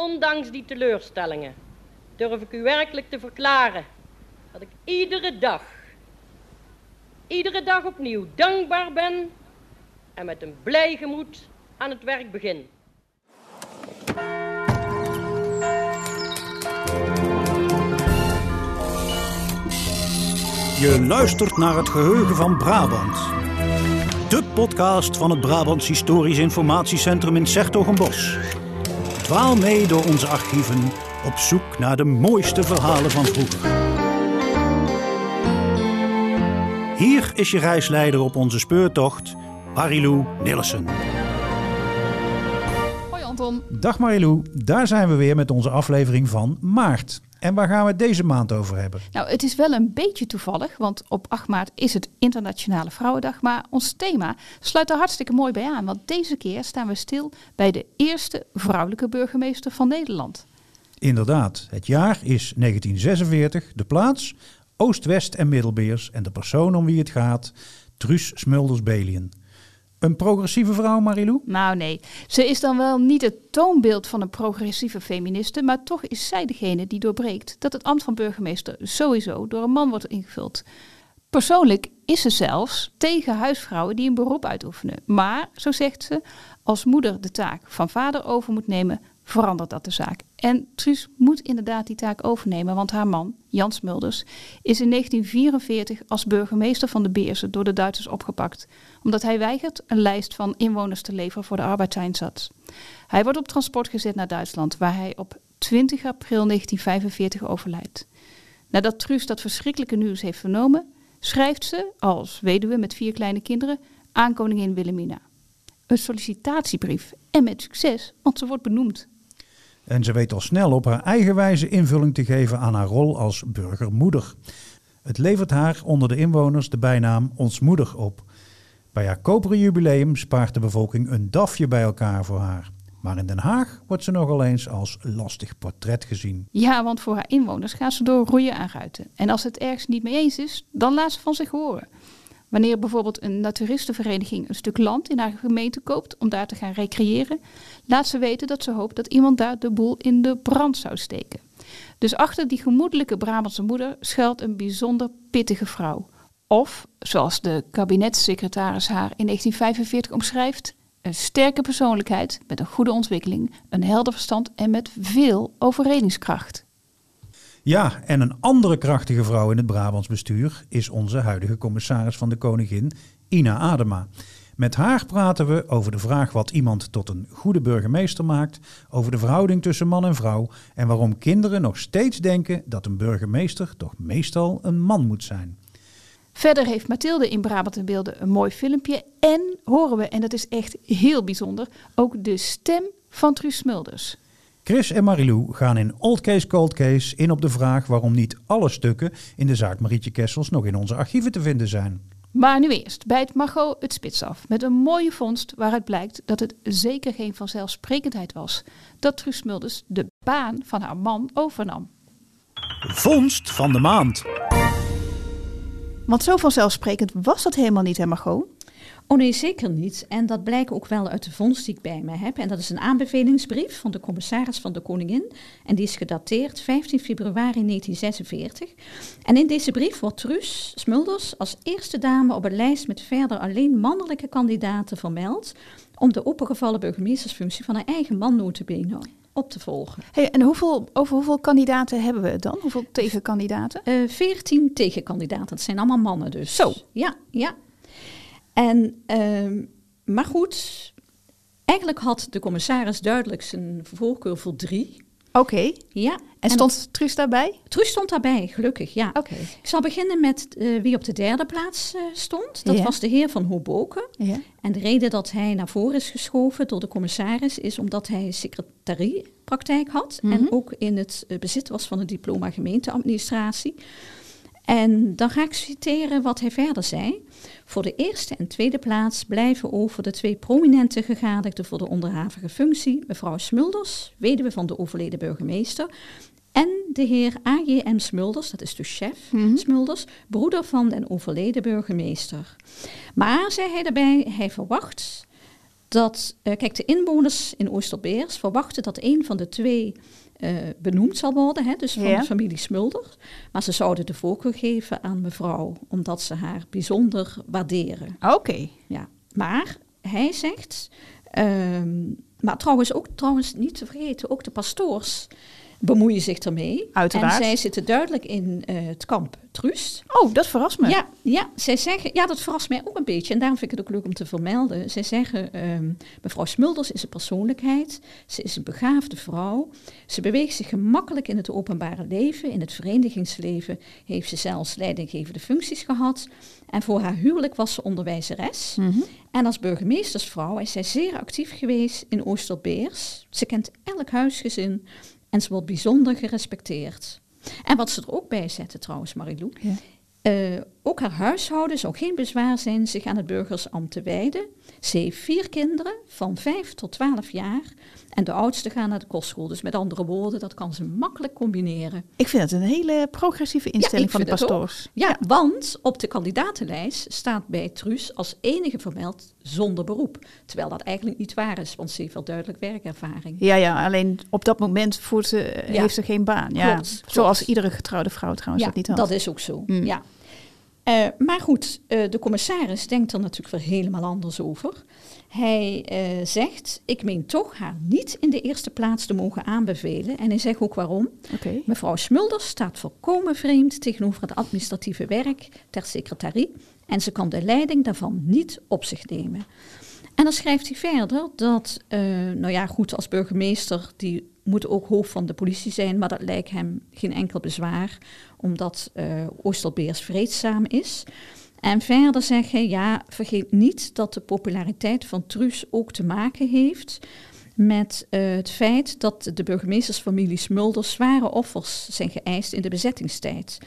ondanks die teleurstellingen, durf ik u werkelijk te verklaren dat ik iedere dag, iedere dag opnieuw dankbaar ben en met een blij gemoed aan het werk begin. Je luistert naar het geheugen van Brabant. De podcast van het Brabants Historisch Informatiecentrum in Sertogenbos. Dwaal mee door onze archieven op zoek naar de mooiste verhalen van vroeger. Hier is je reisleider op onze speurtocht, Marilou Nillissen. Hoi Anton. Dag Marilou, daar zijn we weer met onze aflevering van Maart. En waar gaan we het deze maand over hebben? Nou, het is wel een beetje toevallig, want op 8 maart is het Internationale Vrouwendag. Maar ons thema sluit er hartstikke mooi bij aan, want deze keer staan we stil bij de eerste vrouwelijke burgemeester van Nederland. Inderdaad, het jaar is 1946, de plaats Oost-West en Middelbeers en de persoon om wie het gaat, Truus Smulders-Belien. Een progressieve vrouw, Marilou? Nou nee, ze is dan wel niet het toonbeeld van een progressieve feministe, maar toch is zij degene die doorbreekt dat het ambt van burgemeester sowieso door een man wordt ingevuld. Persoonlijk is ze zelfs tegen huisvrouwen die een beroep uitoefenen. Maar, zo zegt ze, als moeder de taak van vader over moet nemen, verandert dat de zaak. En Truus moet inderdaad die taak overnemen, want haar man, Jan Smulders, is in 1944 als burgemeester van de Beersen door de Duitsers opgepakt, omdat hij weigert een lijst van inwoners te leveren voor de arbeidseinsatz. Hij wordt op transport gezet naar Duitsland, waar hij op 20 april 1945 overlijdt. Nadat Truus dat verschrikkelijke nieuws heeft vernomen, schrijft ze, als weduwe met vier kleine kinderen, aan koningin Wilhelmina. Een sollicitatiebrief en met succes, want ze wordt benoemd. En ze weet al snel op haar eigen wijze invulling te geven aan haar rol als burgermoeder. Het levert haar onder de inwoners de bijnaam Ons Moeder op. Bij haar koperen jubileum spaart de bevolking een dafje bij elkaar voor haar. Maar in Den Haag wordt ze nogal eens als lastig portret gezien. Ja, want voor haar inwoners gaat ze door roeien en ruiten. En als het ergens niet mee eens is, dan laat ze van zich horen. Wanneer bijvoorbeeld een naturistenvereniging een stuk land in haar gemeente koopt om daar te gaan recreëren, laat ze weten dat ze hoopt dat iemand daar de boel in de brand zou steken. Dus achter die gemoedelijke Brabantse moeder schuilt een bijzonder pittige vrouw. Of, zoals de kabinetssecretaris haar in 1945 omschrijft, een sterke persoonlijkheid met een goede ontwikkeling, een helder verstand en met veel overredingskracht. Ja, en een andere krachtige vrouw in het Brabants bestuur is onze huidige commissaris van de Koningin, Ina Adema. Met haar praten we over de vraag wat iemand tot een goede burgemeester maakt, over de verhouding tussen man en vrouw en waarom kinderen nog steeds denken dat een burgemeester toch meestal een man moet zijn. Verder heeft Mathilde in Brabant en Beelden een mooi filmpje en horen we, en dat is echt heel bijzonder, ook de stem van Truus Smulders. Chris en Marilou gaan in Old Case Cold Case in op de vraag waarom niet alle stukken in de zaak Marietje Kessels nog in onze archieven te vinden zijn. Maar nu eerst bijt Margot het spits af met een mooie vondst waaruit blijkt dat het zeker geen vanzelfsprekendheid was dat Truus Smulders de baan van haar man overnam. Vondst van de maand. Want zo vanzelfsprekend was dat helemaal niet, hè Margot? Oh nee, zeker niet. En dat blijkt ook wel uit de vondst die ik bij me heb. En dat is een aanbevelingsbrief van de commissaris van de Koningin. En die is gedateerd 15 februari 1946. En in deze brief wordt Truus Smulders als eerste dame op een lijst met verder alleen mannelijke kandidaten vermeld. om de opengevallen burgemeestersfunctie van haar eigen man notabene op te volgen. Hey, en hoeveel, over hoeveel kandidaten hebben we het dan? Hoeveel tegenkandidaten? Eh 14 tegenkandidaten. Dat zijn allemaal mannen dus. Zo. Ja, ja. En, ehm, maar goed, eigenlijk had de commissaris duidelijk zijn voorkeur voor drie. Oké. Ja. En stond Truus daarbij? Truus stond daarbij, gelukkig, ja. Oké. Ik zal beginnen met eh, wie op de derde plaats eh, stond. Dat was de heer van Hoboken. Ja. En de reden dat hij naar voren is geschoven door de commissaris is omdat hij secretariepraktijk had Mhm. en ook in het eh, bezit was van een diploma gemeenteadministratie. En dan ga ik citeren wat hij verder zei. Voor de eerste en tweede plaats blijven over de twee prominente gegadigden voor de onderhavige functie, mevrouw Smulders, weduwe van de overleden burgemeester, en de heer A.J.M. Smulders, dat is de chef Mhm. Smulders, broeder van de overleden burgemeester. Maar, zei hij daarbij, hij verwacht dat, eh, kijk, de inwoners in Oosterbeers verwachten dat een van de twee eh, benoemd zal worden, hè, dus van Ja. de familie Smulder. Maar ze zouden de voorkeur geven aan mevrouw, omdat ze haar bijzonder waarderen. Oké. Ja. Maar hij zegt, ehm, maar trouwens ook trouwens niet te vergeten, ook de pastoors bemoeien zich ermee. Uiteraard. En zij zitten duidelijk in eh, het kamp Trust. Oh, dat verrast me. Ja, ja, zij zeggen, ja, dat verrast mij ook een beetje. En daarom vind ik het ook leuk om te vermelden. Zij zeggen, ehm, mevrouw Smulders is een persoonlijkheid. Ze is een begaafde vrouw. Ze beweegt zich gemakkelijk in het openbare leven. In het verenigingsleven heeft ze zelfs leidinggevende functies gehad. En voor haar huwelijk was ze onderwijzeres. Mhm. En als burgemeestersvrouw is zij zeer actief geweest in Oosterbeers. Ze kent elk huisgezin en ze wordt bijzonder gerespecteerd. En wat ze er ook bij zetten trouwens, Marilou. Ja. eh, ook haar huishouden zou geen bezwaar zijn zich aan het burgersambt te wijden. Ze heeft vier kinderen van 5 tot 12 jaar. En de oudste gaan naar de kostschool. Dus met andere woorden, dat kan ze makkelijk combineren. Ik vind het een hele progressieve instelling van de pastoors. Ja, want op de kandidatenlijst staat bij Truus als enige vermeld zonder beroep. Terwijl dat eigenlijk niet waar is, want ze heeft wel duidelijk werkervaring. Ja, ja, alleen op dat moment voert ze, Ja. heeft ze geen baan. Ja. Klopt, klopt. Zoals iedere getrouwde vrouw trouwens dat niet had. dat is ook zo. Mm. Ja. Eh, maar goed, eh, de commissaris denkt er natuurlijk weer helemaal anders over. Hij eh, zegt, ik meen toch haar niet in de eerste plaats te mogen aanbevelen. En hij zegt ook waarom. Mevrouw Smulders staat volkomen vreemd tegenover het administratieve werk ter secretarie. En ze kan de leiding daarvan niet op zich nemen. En dan schrijft hij verder dat, nou ja, goed, als burgemeester, die moet ook hoofd van de politie zijn, maar dat lijkt hem geen enkel bezwaar, omdat Oosterbeers vreedzaam is. En verder hij, ja, vergeet niet dat de populariteit van Truus ook te maken heeft met eh, het feit dat de burgemeestersfamilie Smulders zware offers zijn geëist in de bezettingstijd.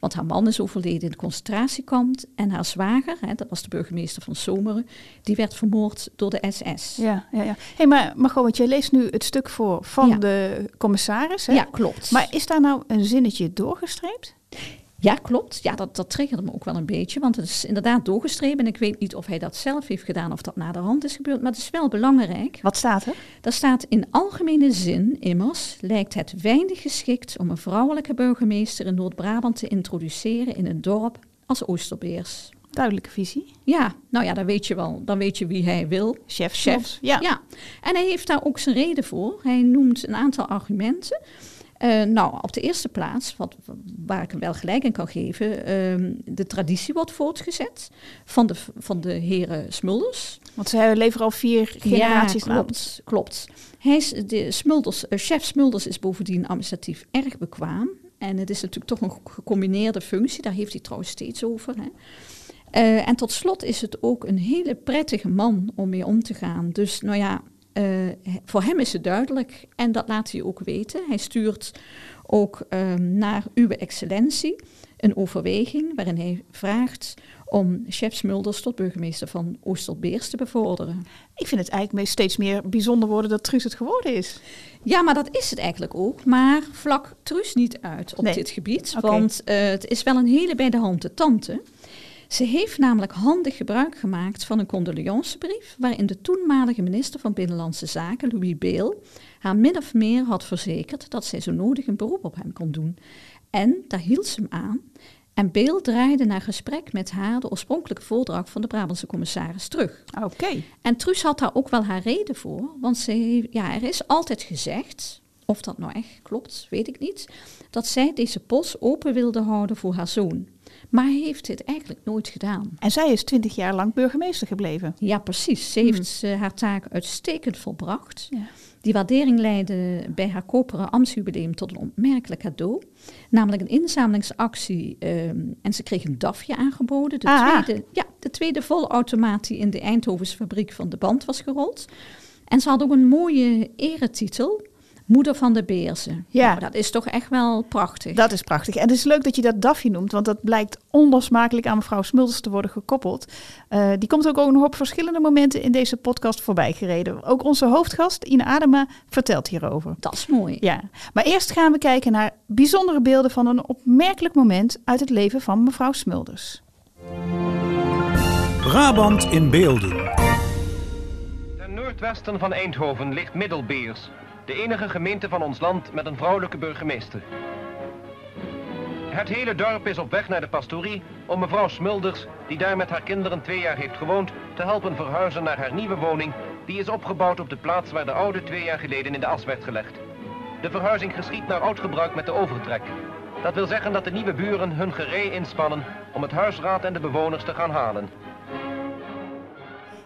Want haar man is overleden in het concentratiekamp en haar zwager, hè, dat was de burgemeester van Zomeren, die werd vermoord door de SS. Ja, ja, ja. hey, maar Margot, want jij leest nu het stuk voor van Ja. de commissaris. Hè? Ja, klopt. Maar is daar nou een zinnetje doorgestreept? Ja, klopt. Ja, dat, dat triggerde me ook wel een beetje. Want het is inderdaad doorgestrepen. En ik weet niet of hij dat zelf heeft gedaan of dat na de hand is gebeurd. Maar het is wel belangrijk. Wat staat er? Daar staat in algemene zin immers lijkt het weinig geschikt om een vrouwelijke burgemeester in Noord-Brabant te introduceren in een dorp als Oosterbeers. Duidelijke visie. Ja, nou ja, dan weet je wel, dan weet je wie hij wil. Chef, Chef. Ja. Ja, en hij heeft daar ook zijn reden voor. Hij noemt een aantal argumenten. Eh, nou, op de eerste plaats, wat, waar ik hem wel gelijk in kan geven, ehm, de traditie wordt voortgezet van de, van de heren Smulders. Want ze leveren al vier generaties ja, klopt, klopt. Hij is, de Smulders, eh, chef Smulders is bovendien administratief erg bekwaam. En het is natuurlijk toch een gecombineerde functie, daar heeft hij trouwens steeds over. Hè. Eh, en tot slot is het ook een hele prettige man om mee om te gaan. Dus nou ja, eh, voor hem is het duidelijk en dat laat hij ook weten. Hij stuurt ook ehm, naar uw excellentie een overweging waarin hij vraagt om chef Smulders tot burgemeester van Oosterbeers te bevorderen. Ik vind het eigenlijk steeds meer bijzonder worden dat Truus het geworden is. Ja, maar dat is het eigenlijk ook. Maar vlak Truus niet uit op Nee. dit gebied. Want eh, het is wel een hele bij de hand de tante. Ze heeft namelijk handig gebruik gemaakt van een condoleancebrief... waarin de toenmalige minister van Binnenlandse Zaken, Louis Beel... haar min of meer had verzekerd dat zij zo nodig een beroep op hem kon doen. En daar hield ze hem aan. En Beel draaide na gesprek met haar de oorspronkelijke voordracht van de Brabantse commissaris terug. Oké. En Truus had daar ook wel haar reden voor. Want ze, ja, er is altijd gezegd, of dat nou echt klopt, weet ik niet, dat zij deze post open wilde houden voor haar zoon. Maar hij heeft dit eigenlijk nooit gedaan. En zij is twintig jaar lang burgemeester gebleven. Ja, precies. Ze heeft eh, haar taak uitstekend volbracht. Ja. Die waardering leidde bij haar koperen ambtsjubileum tot een opmerkelijk cadeau. Namelijk een inzamelingsactie. ehm, en ze kreeg een DAFje aangeboden. De, Ah. tweede, ja, de tweede volautomaat die in de Eindhovense fabriek van de band was gerold. En ze had ook een mooie eretitel. Moeder van de Beersen. Ja. Nou, dat is toch echt wel prachtig. Dat is prachtig. En het is leuk dat je dat DAFje noemt, want dat blijkt onlosmakelijk aan mevrouw Smulders te worden gekoppeld. Eh, die komt ook, ook nog op verschillende momenten in deze podcast voorbij gereden. Ook onze hoofdgast, Ine Adema, vertelt hierover. Dat is mooi. Ja, maar eerst gaan we kijken naar bijzondere beelden van een opmerkelijk moment uit het leven van mevrouw Smulders. Brabant in beelden. De noordwesten van Eindhoven ligt Middelbeers, de enige gemeente van ons land met een vrouwelijke burgemeester. Het hele dorp is op weg naar de pastorie om mevrouw Smulders, die daar met haar kinderen twee jaar heeft gewoond, te helpen verhuizen naar haar nieuwe woning, die is opgebouwd op de plaats waar de oude twee jaar geleden in de as werd gelegd. De verhuizing geschiet naar oud gebruik met de overtrek. Dat wil zeggen dat de nieuwe buren hun gerei inspannen om het huisraad en de bewoners te gaan halen.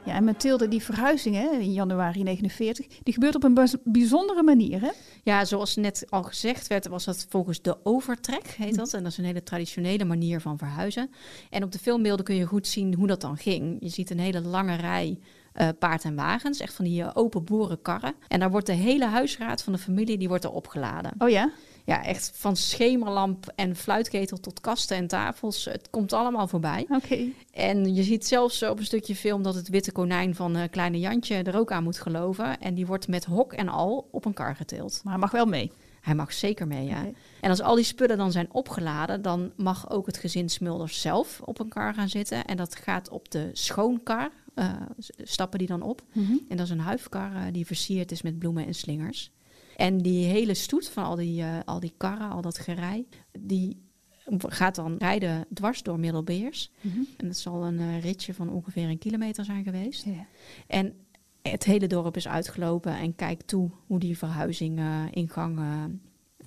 Ja, en Mathilde, die verhuizing hè, in januari 49, die gebeurt op een bijzondere manier, hè? Ja, zoals net al gezegd werd, was dat volgens de overtrek, heet dat. En dat is een hele traditionele manier van verhuizen. En op de filmbeelden kun je goed zien hoe dat dan ging. Je ziet een hele lange rij eh, paard en wagens, echt van die eh, open boerenkarren. En daar wordt de hele huisraad van de familie, die wordt er opgeladen. Oh ja? Ja, echt van schemerlamp en fluitketel tot kasten en tafels. Het komt allemaal voorbij. Oké. En je ziet zelfs op een stukje film dat het witte konijn van eh, Kleine Jantje er ook aan moet geloven. En die wordt met hok en al op een kar getild. Maar hij mag wel mee. Hij mag zeker mee, ja. En als al die spullen dan zijn opgeladen, dan mag ook het gezin Smulders zelf op een kar gaan zitten. En dat gaat op de schoonkar, eh, stappen die dan op. En dat is een huifkar eh, die versierd is met bloemen en slingers. En die hele stoet van al die, eh, al die karren, al dat gerei, die gaat dan rijden dwars door Middelbeers. En dat zal een eh, ritje van ongeveer een kilometer zijn geweest. Ja. En het hele dorp is uitgelopen en kijkt toe hoe die verhuizing eh, in gang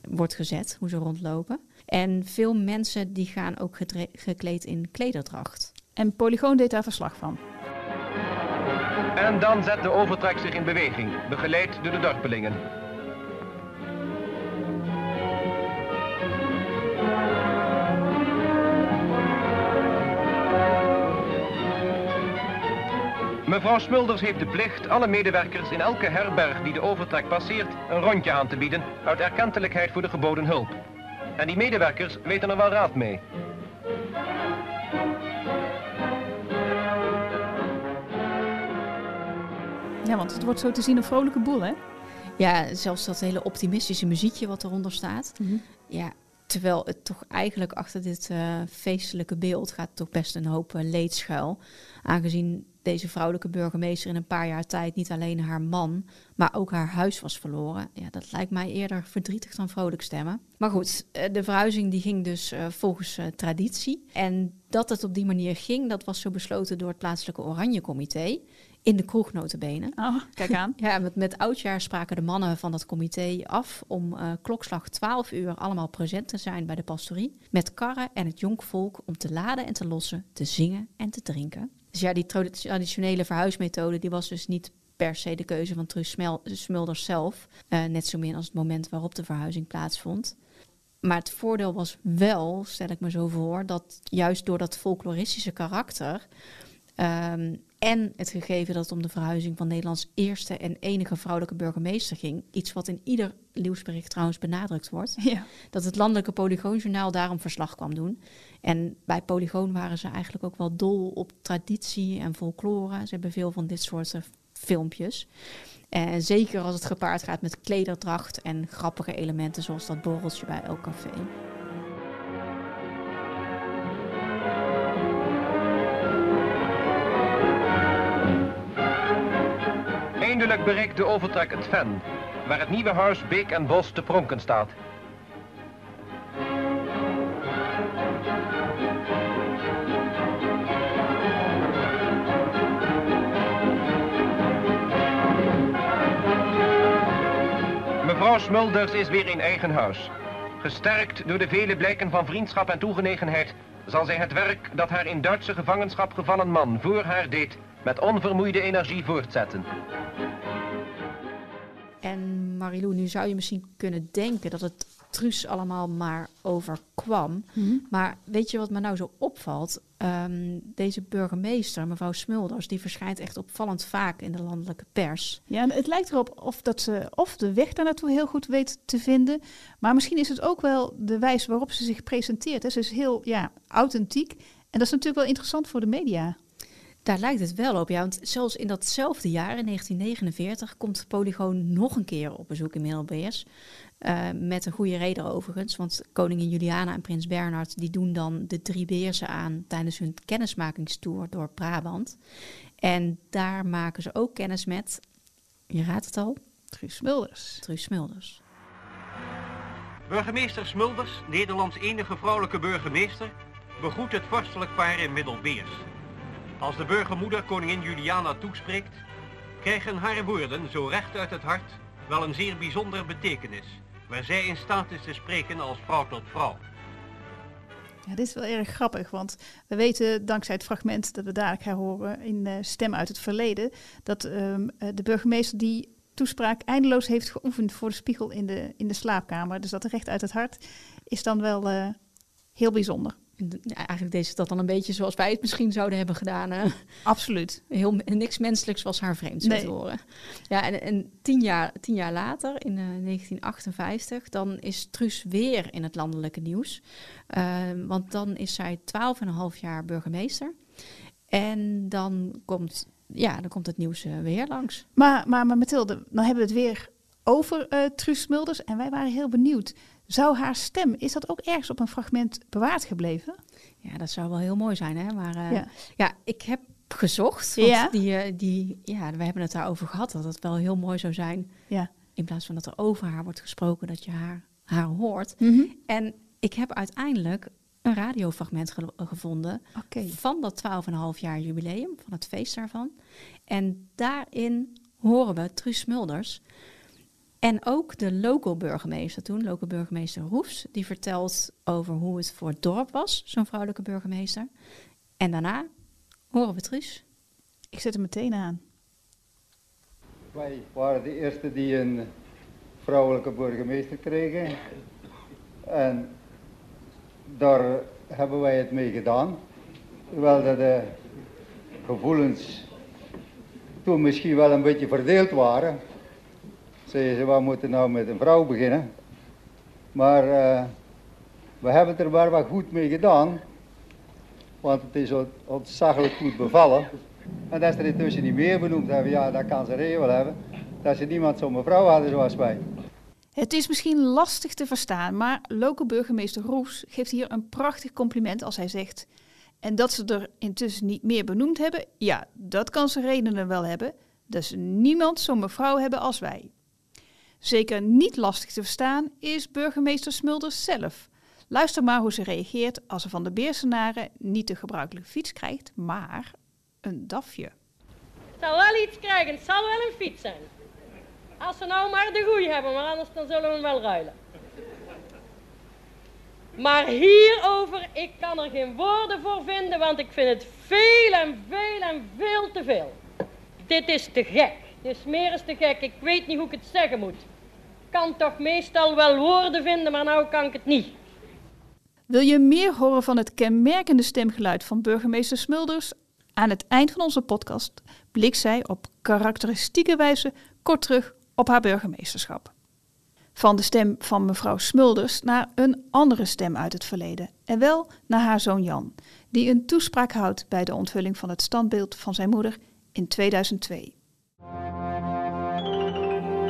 wordt gezet, hoe ze rondlopen. En veel mensen die gaan ook gekleed in klederdracht. En Polygoon deed daar verslag van. En dan zet de overtrek zich in beweging, begeleid door de dorpelingen. Mevrouw Smulders heeft de plicht alle medewerkers in elke herberg die de overtrek passeert een rondje aan te bieden uit erkentelijkheid voor de geboden hulp. En die medewerkers weten er wel raad mee. Ja, want het wordt zo te zien een vrolijke boel, hè? Ja, zelfs dat hele optimistische muziekje wat eronder staat. Ja, terwijl het toch eigenlijk achter dit eh, feestelijke beeld gaat toch best een hoop eh, leed schuil. Aangezien deze vrouwelijke burgemeester in een paar jaar tijd niet alleen haar man, maar ook haar huis was verloren. Ja, dat lijkt mij eerder verdrietig dan vrolijk stemmen. Maar goed, eh, de verhuizing die ging dus eh, volgens eh, traditie. En dat het op die manier ging, dat was zo besloten door het plaatselijke Oranje Comité. In de kroeg notabene. Oh, kijk aan. Ja, met, met oudjaar spraken de mannen van dat comité af om klokslag 12 uur allemaal present te zijn bij de pastorie. Met karren en het jonkvolk om te laden en te lossen, te zingen en te drinken. Dus ja, die tra- traditionele verhuismethode die was dus niet per se de keuze van Truus Smulders zelf. eh, net zo min als het moment waarop de verhuizing plaatsvond. Maar het voordeel was wel, stel ik me zo voor, dat juist door dat folkloristische karakter Ehm, en het gegeven dat het om de verhuizing van Nederlands eerste en enige vrouwelijke burgemeester ging. Iets wat in ieder nieuwsbericht trouwens benadrukt wordt. Ja. Dat het landelijke Polygoonjournaal daarom verslag kwam doen. En bij Polygoon waren ze eigenlijk ook wel dol op traditie en folklore. Ze hebben veel van dit soort eh, filmpjes. En zeker als het gepaard gaat met klederdracht en grappige elementen zoals dat borreltje bij elk café. Eindelijk bereikt de overtrek het Ven, waar het nieuwe huis Beek en Bos te pronken staat. Mevrouw Smulders is weer in eigen huis. Gesterkt door de vele blijken van vriendschap en toegenegenheid, zal zij het werk dat haar in Duitse gevangenschap gevallen man voor haar deed, met onvermoeide energie voortzetten. En Marilou, nu zou je misschien kunnen denken dat het Truus allemaal maar overkwam. Maar weet je wat me nou zo opvalt? Ehm, deze burgemeester, mevrouw Smulders, die verschijnt echt opvallend vaak in de landelijke pers. Ja, het lijkt erop of dat ze of de weg daar naartoe heel goed weet te vinden. Maar misschien is het ook wel de wijze waarop ze zich presenteert. Hè. Ze is heel ja, authentiek. En dat is natuurlijk wel interessant voor de media. Daar lijkt het wel op, ja. Want zelfs in datzelfde jaar, in 1949, komt Polygoon nog een keer op bezoek in Middelbeers. Eh, met een goede reden overigens, want koningin Juliana en prins Bernhard... die doen dan de drie beersen aan tijdens hun kennismakingstour door Brabant. En daar maken ze ook kennis met Je raadt het al, Truus Smulders. Truus Smulders. Burgemeester Smulders, Nederlands enige vrouwelijke burgemeester, begroet het vorstelijk paar in Middelbeers. Als de burgermoeder koningin Juliana toespreekt, krijgen haar woorden zo recht uit het hart wel een zeer bijzonder betekenis, waar zij in staat is te spreken als vrouw tot vrouw. Ja, dit is wel erg grappig, want we weten dankzij het fragment dat we dadelijk gaan horen in uh, Stem uit het Verleden, dat um, de burgemeester die toespraak eindeloos heeft geoefend voor de spiegel in de, in de slaapkamer. Dus dat recht uit het hart is dan wel uh, heel bijzonder. Eigenlijk deed ze dat dan een beetje zoals wij het misschien zouden hebben gedaan. Hè? Absoluut. Heel, niks menselijks was haar vreemd, zo nee. te horen. Ja, en, en tien, jaar, tien jaar later, in uh, 1958, dan is Truus weer in het landelijke nieuws. Uh, want dan is zij 12,5 jaar burgemeester. En dan komt, ja, dan komt het nieuws uh, weer langs. Maar, maar, maar Mathilde, dan hebben we het weer over uh, Truus Smulders. En wij waren heel benieuwd. Zou haar stem, is dat ook ergens op een fragment bewaard gebleven? Ja, dat zou wel heel mooi zijn, hè? Maar uh, ja. ja. ik heb gezocht. Want ja. Die, die, ja, we hebben het daarover gehad, dat het wel heel mooi zou zijn. Ja. In plaats van dat er over haar wordt gesproken, dat je haar, haar hoort. Mm -hmm. En ik heb uiteindelijk een radiofragment ge gevonden okay. van dat 12,5 jaar jubileum, van het feest daarvan. En daarin horen we Truus Smulders. En ook de local burgemeester toen, local burgemeester Roefs, die vertelt over hoe het voor het dorp was, zo'n vrouwelijke burgemeester. En daarna horen we Truus. Ik zet hem meteen aan. Wij waren de eerste die een vrouwelijke burgemeester kregen. En daar hebben wij het mee gedaan. Terwijl dat de gevoelens toen misschien wel een beetje verdeeld waren. Zeiden ze, we moeten nou met een vrouw beginnen. Maar uh, we hebben het er wel wat goed mee gedaan. Want het is ontzaglijk goed bevallen. En dat ze er intussen niet meer benoemd hebben, ja, dat kan ze regel hebben. Dat ze niemand zo'n mevrouw hadden zoals wij. Het is misschien lastig te verstaan, maar local burgemeester Roes geeft hier een prachtig compliment als hij zegt. En dat ze er intussen niet meer benoemd hebben, ja, dat kan ze redenen wel hebben. Dat ze niemand zo'n mevrouw hebben als wij. Zeker niet lastig te verstaan is burgemeester Smulders zelf. Luister maar hoe ze reageert als ze van de Beersenaren niet de gebruikelijke fiets krijgt, maar een dafje. Het zal wel iets krijgen, het zal wel een fiets zijn. Als ze nou maar de goeie hebben, maar anders dan zullen we hem wel ruilen. Maar hierover, ik kan er geen woorden voor vinden, want ik vind het veel en veel en veel te veel. Dit is te gek. Dit is meer eens te gek. Ik weet niet hoe ik het zeggen moet. Kan toch meestal wel woorden vinden, maar nou kan ik het niet. Wil je meer horen van het kenmerkende stemgeluid van burgemeester Smulders? Aan het eind van onze podcast blikt zij op karakteristieke wijze kort terug op haar burgemeesterschap. Van de stem van mevrouw Smulders naar een andere stem uit het verleden. En wel naar haar zoon Jan, die een toespraak houdt bij de onthulling van het standbeeld van zijn moeder in 2002.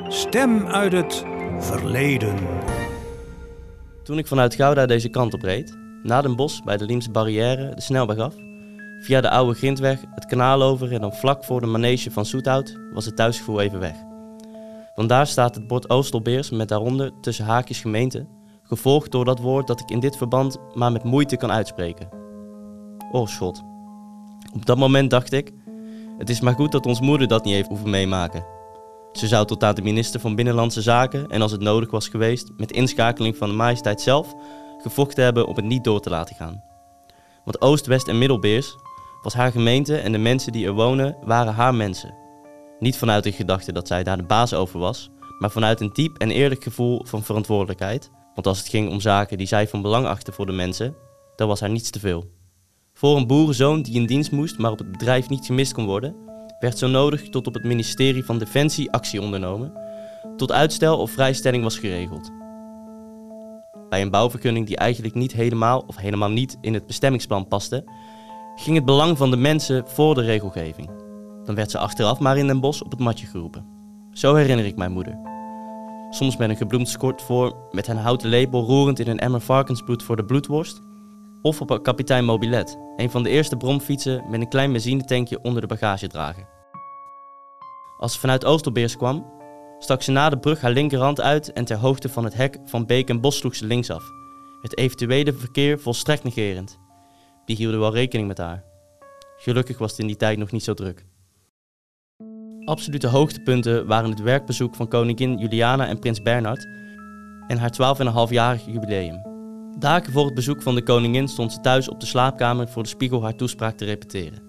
Stem uit het verleden. Toen ik vanuit Gouda deze kant op reed, na Den Bosch bij de Liemse barrière de snelweg af, via de oude grindweg het kanaal over en dan vlak voor de manege van Soethout, was het thuisgevoel even weg. Want daar staat het bord Oostelbeers met daaronder tussen haakjes gemeente, gevolgd door dat woord dat ik in dit verband maar met moeite kan uitspreken. Oh schot. Op dat moment dacht ik, het is maar goed dat ons moeder dat niet heeft hoeven meemaken. Ze zou tot aan de minister van Binnenlandse Zaken en als het nodig was geweest, met inschakeling van de majesteit zelf, gevochten hebben om het niet door te laten gaan. Want Oost, West en Middelbeers was haar gemeente en de mensen die er wonen waren haar mensen. Niet vanuit de gedachte dat zij daar de baas over was, maar vanuit een diep en eerlijk gevoel van verantwoordelijkheid. Want als het ging om zaken die zij van belang achtte voor de mensen, dan was haar niets te veel. Voor een boerenzoon die in dienst moest, maar op het bedrijf niet gemist kon worden, werd zo nodig tot op het ministerie van Defensie actie ondernomen, tot uitstel of vrijstelling was geregeld. Bij een bouwvergunning die eigenlijk niet helemaal of helemaal niet in het bestemmingsplan paste, ging het belang van de mensen voor de regelgeving. Dan werd ze achteraf maar in Den Bosch op het matje geroepen. Zo herinner ik mijn moeder. Soms met een gebloemd skort voor, met een houten lepel roerend in een emmer varkensbloed voor de bloedworst. Of op kapitein Mobilet, een van de eerste bromfietsen met een klein benzinetankje onder de bagagedrager. Als ze vanuit Oosterbeers kwam, stak ze na de brug haar linkerhand uit en ter hoogte van het hek van Beek en Bos sloeg ze linksaf. Het eventuele verkeer volstrekt negerend. Die hielden wel rekening met haar. Gelukkig was het in die tijd nog niet zo druk. Absolute hoogtepunten waren het werkbezoek van koningin Juliana en prins Bernhard en haar 12,5-jarig jubileum. Dagen voor het bezoek van de koningin stond ze thuis op de slaapkamer voor de spiegel haar toespraak te repeteren.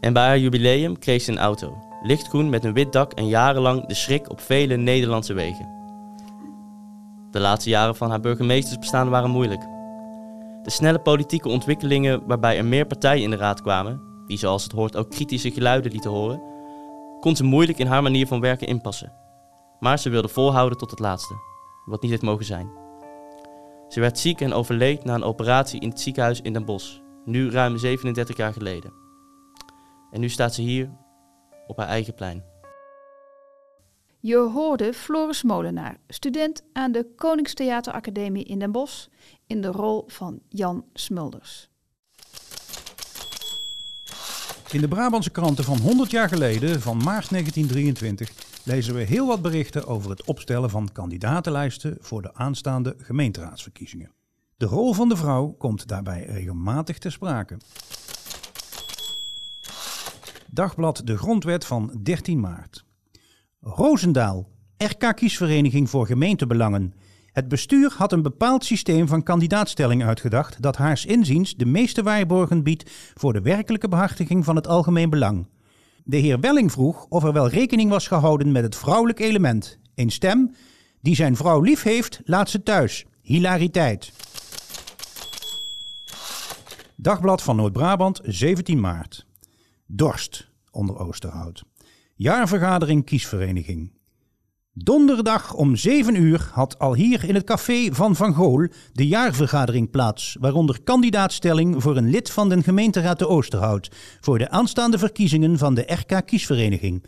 En bij haar jubileum kreeg ze een auto, lichtgroen met een wit dak en jarenlang de schrik op vele Nederlandse wegen. De laatste jaren van haar burgemeestersbestaan waren moeilijk. De snelle politieke ontwikkelingen waarbij er meer partijen in de raad kwamen, die zoals het hoort ook kritische geluiden lieten horen, kon ze moeilijk in haar manier van werken inpassen. Maar ze wilde volhouden tot het laatste, wat niet had mogen zijn. Ze werd ziek en overleed na een operatie in het ziekenhuis in Den Bosch, nu ruim 37 jaar geleden. En nu staat ze hier op haar eigen plein. Je hoorde Floris Molenaar, student aan de Koningstheateracademie in Den Bosch, in de rol van Jan Smulders. In de Brabantse kranten van 100 jaar geleden, van maart 1923, lezen we heel wat berichten over het opstellen van kandidatenlijsten voor de aanstaande gemeenteraadsverkiezingen. De rol van de vrouw komt daarbij regelmatig ter sprake. Dagblad De Grondwet van 13 maart. Roosendaal, RK-kiesvereniging voor gemeentebelangen. Het bestuur had een bepaald systeem van kandidaatstelling uitgedacht dat haars inziens de meeste waarborgen biedt voor de werkelijke behartiging van het algemeen belang. De heer Welling vroeg of er wel rekening was gehouden met het vrouwelijk element. Een stem, die zijn vrouw lief heeft, laat ze thuis. Hilariteit. Dagblad van Noord-Brabant, 17 maart. Dorst, onder Oosterhout. Jaarvergadering kiesvereniging. Donderdag om 7 uur had al hier in het café van Van Gool de jaarvergadering plaats, waaronder kandidaatstelling voor een lid van de gemeenteraad de Oosterhout voor de aanstaande verkiezingen van de RK Kiesvereniging.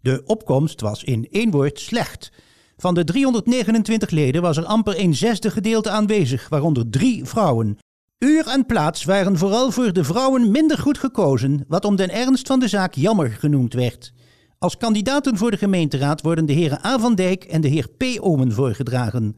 De opkomst was in één woord slecht. Van de 329 leden was er amper een zesde gedeelte aanwezig, waaronder drie vrouwen. Uur en plaats waren vooral voor de vrouwen minder goed gekozen, wat om den ernst van de zaak jammer genoemd werd. Als kandidaten voor de gemeenteraad worden de heren A. van Dijk en de heer P. Omen voorgedragen.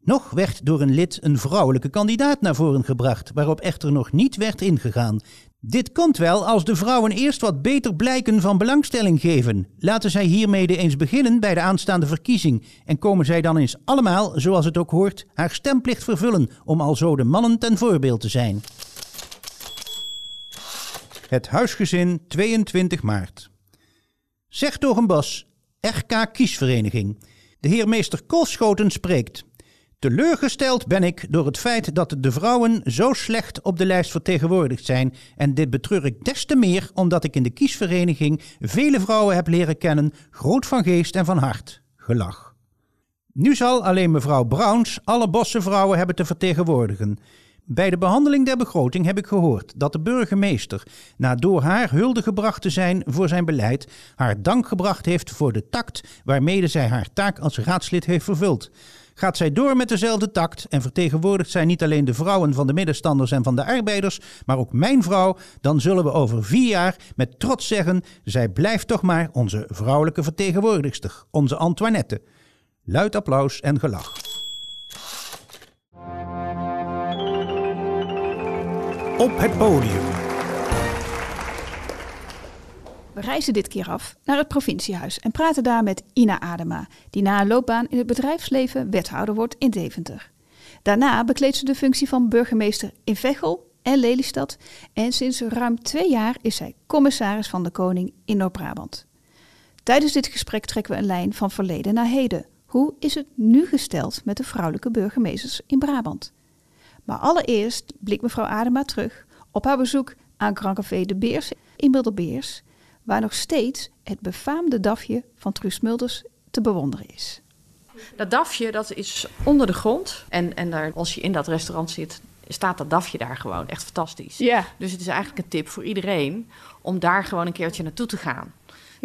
Nog werd door een lid een vrouwelijke kandidaat naar voren gebracht, waarop echter nog niet werd ingegaan. Dit komt wel als de vrouwen eerst wat beter blijken van belangstelling geven. Laten zij hiermede eens beginnen bij de aanstaande verkiezing en komen zij dan eens allemaal, zoals het ook hoort, haar stemplicht vervullen om al zo de mannen ten voorbeeld te zijn. Het huisgezin 22 maart. Zeg toch een bos, RK Kiesvereniging. De heer meester Kolschoten spreekt. Teleurgesteld ben ik door het feit dat de vrouwen zo slecht op de lijst vertegenwoordigd zijn. En dit betreur ik des te meer omdat ik in de kiesvereniging vele vrouwen heb leren kennen, groot van geest en van hart. Gelach. Nu zal alleen mevrouw Browns alle bosse vrouwen hebben te vertegenwoordigen. Bij de behandeling der begroting heb ik gehoord dat de burgemeester, na door haar hulde gebracht te zijn voor zijn beleid, haar dank gebracht heeft voor de tact waarmede zij haar taak als raadslid heeft vervuld. Gaat zij door met dezelfde tact en vertegenwoordigt zij niet alleen de vrouwen van de middenstanders en van de arbeiders, maar ook mijn vrouw, dan zullen we over vier jaar met trots zeggen: zij blijft toch maar onze vrouwelijke vertegenwoordigster, onze Antoinette. Luid applaus en gelach. Op het podium. We reizen dit keer af naar het provinciehuis en praten daar met Ina Adema, die na een loopbaan in het bedrijfsleven wethouder wordt in Deventer. Daarna bekleedt ze de functie van burgemeester in Veghel en Lelystad en sinds ruim twee jaar is zij commissaris van de Koning in Noord-Brabant. Tijdens dit gesprek trekken we een lijn van verleden naar heden. Hoe is het nu gesteld met de vrouwelijke burgemeesters in Brabant? Maar allereerst blikt mevrouw Adema terug op haar bezoek aan Krancafé de Beers in Middelbeers, waar nog steeds het befaamde dafje van Truus Mulders te bewonderen is. Dat dafje dat is onder de grond. En, en daar, als je in dat restaurant zit, staat dat dafje daar gewoon. Echt fantastisch. Ja. Dus het is eigenlijk een tip voor iedereen om daar gewoon een keertje naartoe te gaan.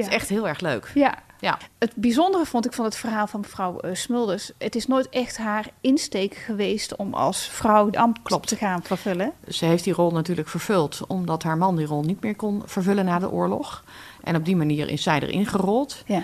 Het is echt heel erg leuk. Ja. Ja. Het bijzondere vond ik van het verhaal van mevrouw eh, Smulders. Het is nooit echt haar insteek geweest om als vrouw het ambt te gaan vervullen. Ze heeft die rol natuurlijk vervuld omdat haar man die rol niet meer kon vervullen na de oorlog. En op die manier is zij erin gerold. Ja.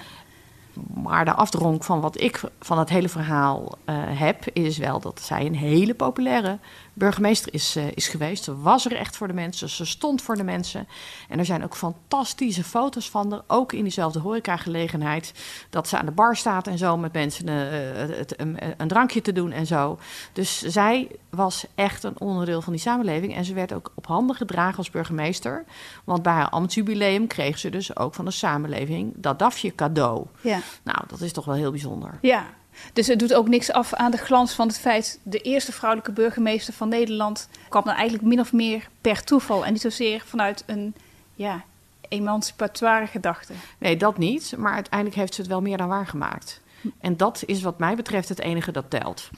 Maar de afdronk van wat ik van het hele verhaal eh, heb, is wel dat zij een hele populaire burgemeester is, eh, is geweest. Ze was er echt voor de mensen, ze stond voor de mensen. En er zijn ook fantastische foto's van haar, ook in diezelfde horecagelegenheid. Dat ze aan de bar staat en zo met mensen eh, het, een, een drankje te doen en zo. Dus zij was echt een onderdeel van die samenleving. En ze werd ook op handen gedragen als burgemeester. Want bij haar ambtsjubileum kreeg ze dus ook van de samenleving dat dafje cadeau. Ja. Nou, dat is toch wel heel bijzonder. Ja, dus het doet ook niks af aan de glans van het feit... de eerste vrouwelijke burgemeester van Nederland... kwam dan eigenlijk min of meer per toeval... en niet zozeer vanuit een ja, emancipatoire gedachte. Nee, dat niet. Maar uiteindelijk heeft ze het wel meer dan waargemaakt. En dat is wat mij betreft het enige dat telt.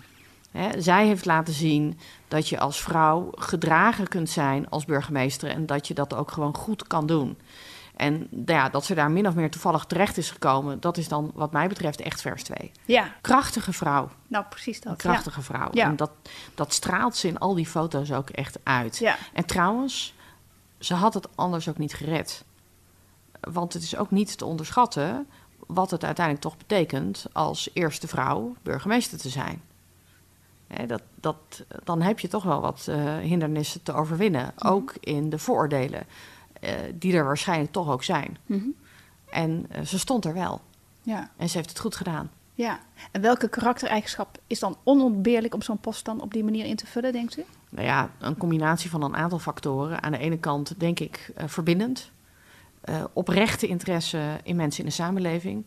Zij heeft laten zien dat je als vrouw gedragen kunt zijn als burgemeester... en dat je dat ook gewoon goed kan doen. En ja, dat ze daar min of meer toevallig terecht is gekomen, dat is dan wat mij betreft echt vers 2. Ja. Krachtige vrouw. Nou, precies dat. Een krachtige ja. vrouw. Ja. En dat, dat straalt ze in al die foto's ook echt uit. Ja. En trouwens, ze had het anders ook niet gered. Want het is ook niet te onderschatten wat het uiteindelijk toch betekent als eerste vrouw burgemeester te zijn. Hè, dat, dat, dan heb je toch wel wat uh, hindernissen te overwinnen, Mhm. ook in de vooroordelen. Uh, die er waarschijnlijk toch ook zijn. Mhm. En uh, ze stond er wel. Ja. En ze heeft het goed gedaan. Ja. En welke karaktereigenschap is dan onontbeerlijk om zo'n post dan op die manier in te vullen, denkt u? Nou ja, een combinatie van een aantal factoren. Aan de ene kant denk ik uh, verbindend. oprechte interesse in mensen in de samenleving.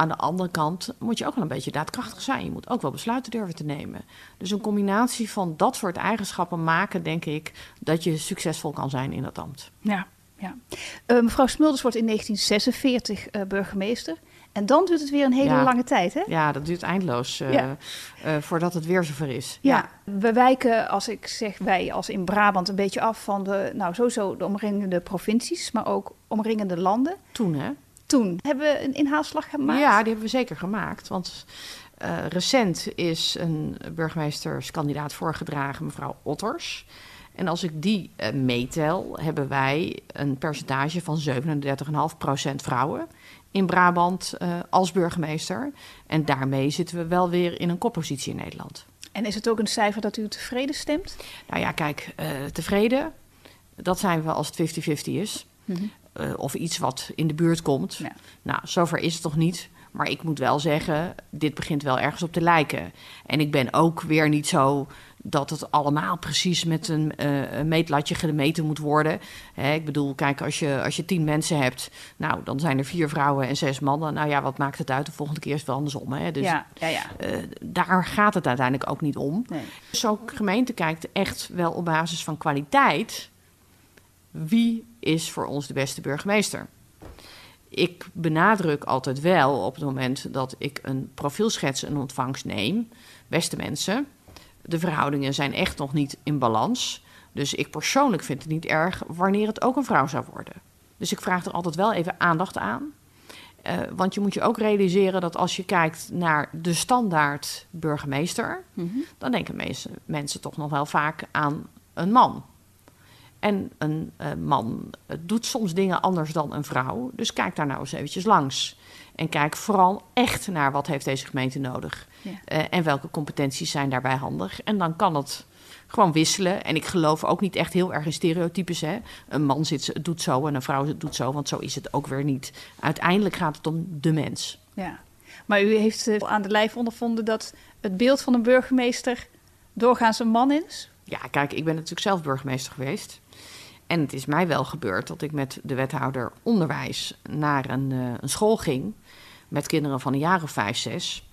Aan de andere kant moet je ook wel een beetje daadkrachtig zijn. Je moet ook wel besluiten durven te nemen. Dus een combinatie van dat soort eigenschappen maken, denk ik, dat je succesvol kan zijn in dat ambt. Ja, ja. Uh, mevrouw Smulders wordt in 1946 uh, burgemeester. En dan duurt het weer een hele ja. lange tijd, hè? Ja, dat duurt eindeloos uh, Ja. voordat het weer zover is. Ja. we wijken, als ik zeg wij, als in Brabant, een beetje af van de, nou sowieso de omringende provincies, maar ook omringende landen. Toen, hè? Toen hebben we een inhaalslag gemaakt. Ja, die hebben we zeker gemaakt. Want recent is een burgemeesterskandidaat voorgedragen, mevrouw Otters. En als ik die uh, meetel, hebben wij een percentage van 37,5% vrouwen in Brabant uh, als burgemeester. En daarmee zitten we wel weer in een koppositie in Nederland. En is het ook een cijfer dat u tevreden stemt? Nou ja, kijk, uh, tevreden, dat zijn we als het 50-50 is. Mm -hmm. uh, of iets wat in de buurt komt. Ja. Nou, zover is het toch niet. Maar ik moet wel zeggen, dit begint wel ergens op te lijken. En ik ben ook weer niet zo dat het allemaal precies met een, uh, een meetlatje gemeten moet worden. Hè, ik bedoel, kijk, als je, als je tien mensen hebt, nou, dan zijn er vier vrouwen en zes mannen. Nou ja, wat maakt het uit? De volgende keer is het wel andersom. Hè? Dus ja, ja, ja. Uh, daar gaat het uiteindelijk ook niet om. Nee. Zo'n gemeente kijkt echt wel op basis van kwaliteit. Wie is voor ons de beste burgemeester? Ik benadruk altijd wel op het moment dat ik een profielschets in ontvangst neem. Beste mensen, de verhoudingen zijn echt nog niet in balans. Dus ik persoonlijk vind het niet erg wanneer het ook een vrouw zou worden. Dus ik vraag er altijd wel even aandacht aan. Uh, want je moet je ook realiseren dat als je kijkt naar de standaard burgemeester, mm -hmm. dan denken mensen toch nog wel vaak aan een man. En een uh, man doet soms dingen anders dan een vrouw. Dus kijk daar nou eens eventjes langs. En kijk vooral echt naar wat heeft deze gemeente nodig. Ja. Uh, en welke competenties zijn daarbij handig. En dan kan het gewoon wisselen. En ik geloof ook niet echt heel erg in stereotypes. Hè? Een man zit, doet zo en een vrouw doet zo. Want zo is het ook weer niet. Uiteindelijk gaat het om de mens. Ja, maar u heeft aan de lijf ondervonden dat het beeld van een burgemeester doorgaans een man is? Ja, kijk, ik ben natuurlijk zelf burgemeester geweest. En het is mij wel gebeurd dat ik met de wethouder onderwijs naar een, uh, een school ging. Met kinderen van een jaar of vijf, zes.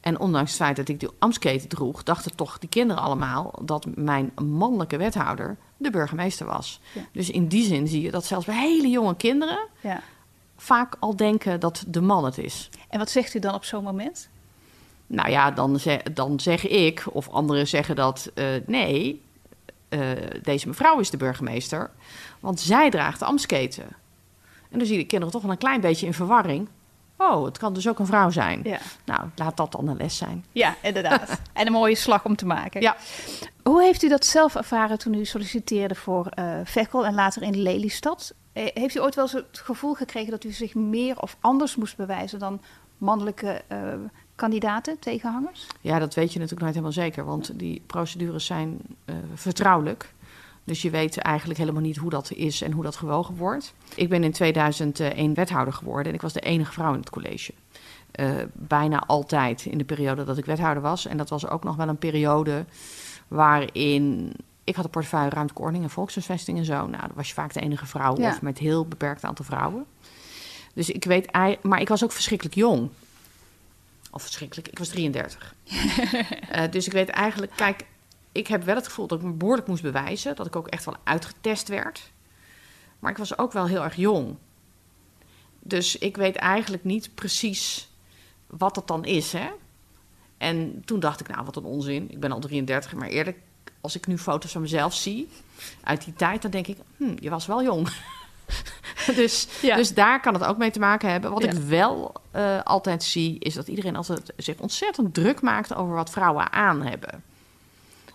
En ondanks het feit dat ik die ambtsketen droeg, dachten toch die kinderen allemaal dat mijn mannelijke wethouder de burgemeester was. Ja. Dus in die zin zie je dat zelfs bij hele jonge kinderen ja. vaak al denken dat de man het is. En wat zegt u dan op zo'n moment? Nou ja, dan, zeg, dan zeg ik, of anderen zeggen dat uh, nee, uh, deze mevrouw is de burgemeester, want zij draagt de ambtsketen. En dan zie je de kinderen toch wel een klein beetje in verwarring. Oh, het kan dus ook een vrouw zijn. Ja. Nou, laat dat dan een les zijn. Ja, inderdaad. en een mooie slag om te maken. Ja. Hoe heeft u dat zelf ervaren toen u solliciteerde voor eh Vekkel en later in Lelystad? Eh, Heeft u ooit wel eens het gevoel gekregen dat u zich meer of anders moest bewijzen dan mannelijke eh, kandidaten, tegenhangers? Ja, dat weet je natuurlijk nooit helemaal zeker, want die procedures zijn eh, vertrouwelijk. Dus je weet eigenlijk helemaal niet hoe dat is en hoe dat gewogen wordt. Ik ben in 2001 wethouder geworden en ik was de enige vrouw in het college. Eh, bijna altijd in de periode dat ik wethouder was. En dat was ook nog wel een periode waarin... Ik had een portefeuille ordening en volkshuisvesting en zo. Nou, dan was je vaak de enige vrouw Ja. of met heel beperkt aantal vrouwen. Dus ik weet... Maar ik was ook verschrikkelijk jong. Of verschrikkelijk, ik was 33. Eh, dus ik weet eigenlijk, kijk, ik heb wel het gevoel dat ik me behoorlijk moest bewijzen. Dat ik ook echt wel uitgetest werd. Maar ik was ook wel heel erg jong. Dus ik weet eigenlijk niet precies wat dat dan is, hè. En toen dacht ik, nou, wat een onzin. Ik ben al 33, maar eerlijk, als ik nu foto's van mezelf zie uit die tijd, dan denk ik, hm, je was wel jong. dus, Ja. dus daar kan het ook mee te maken hebben. Wat Ja. ik wel eh, altijd zie, is dat iedereen altijd zich ontzettend druk maakt over wat vrouwen aan hebben.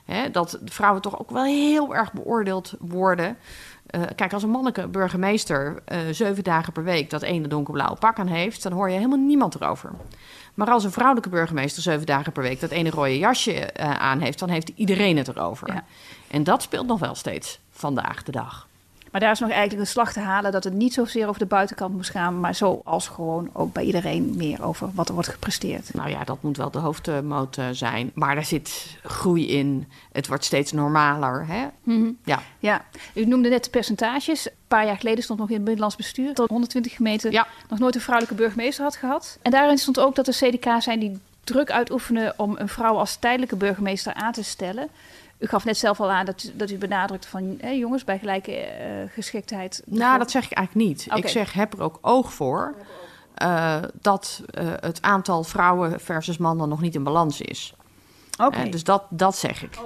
Hè, dat vrouwen toch ook wel heel erg beoordeeld worden. Eh, kijk, als een mannelijke burgemeester eh, zeven dagen per week dat ene donkerblauwe pak aan heeft, dan hoor je helemaal niemand erover. Maar als een vrouwelijke burgemeester zeven dagen per week dat ene rode jasje aan heeft, dan heeft iedereen het erover. Ja. En dat speelt nog wel steeds vandaag de dag. Maar daar is nog eigenlijk een slag te halen dat het niet zozeer over de buitenkant moest gaan, maar zoals gewoon ook bij iedereen meer over wat er wordt gepresteerd. Nou ja, dat moet wel de hoofdmoot eh, zijn. Maar daar zit groei in. Het wordt steeds normaler. Hè? Ja. Ja, u noemde net de percentages. Een paar jaar geleden stond nog in het Binnenlands Bestuur dat 120 gemeenten Ja. nog nooit een vrouwelijke burgemeester had gehad. En daarin stond ook dat er CDK zijn die druk uitoefenen om een vrouw als tijdelijke burgemeester aan te stellen. U gaf net zelf al aan dat, u- dat u benadrukt van hè, jongens bij gelijke eh, geschiktheid. Nou, dat zeg ik eigenlijk niet. Ik zeg, heb er ook oog voor eh, dat eh, het aantal vrouwen versus mannen nog niet in balans is. Oké. Dus dat, dat zeg ik.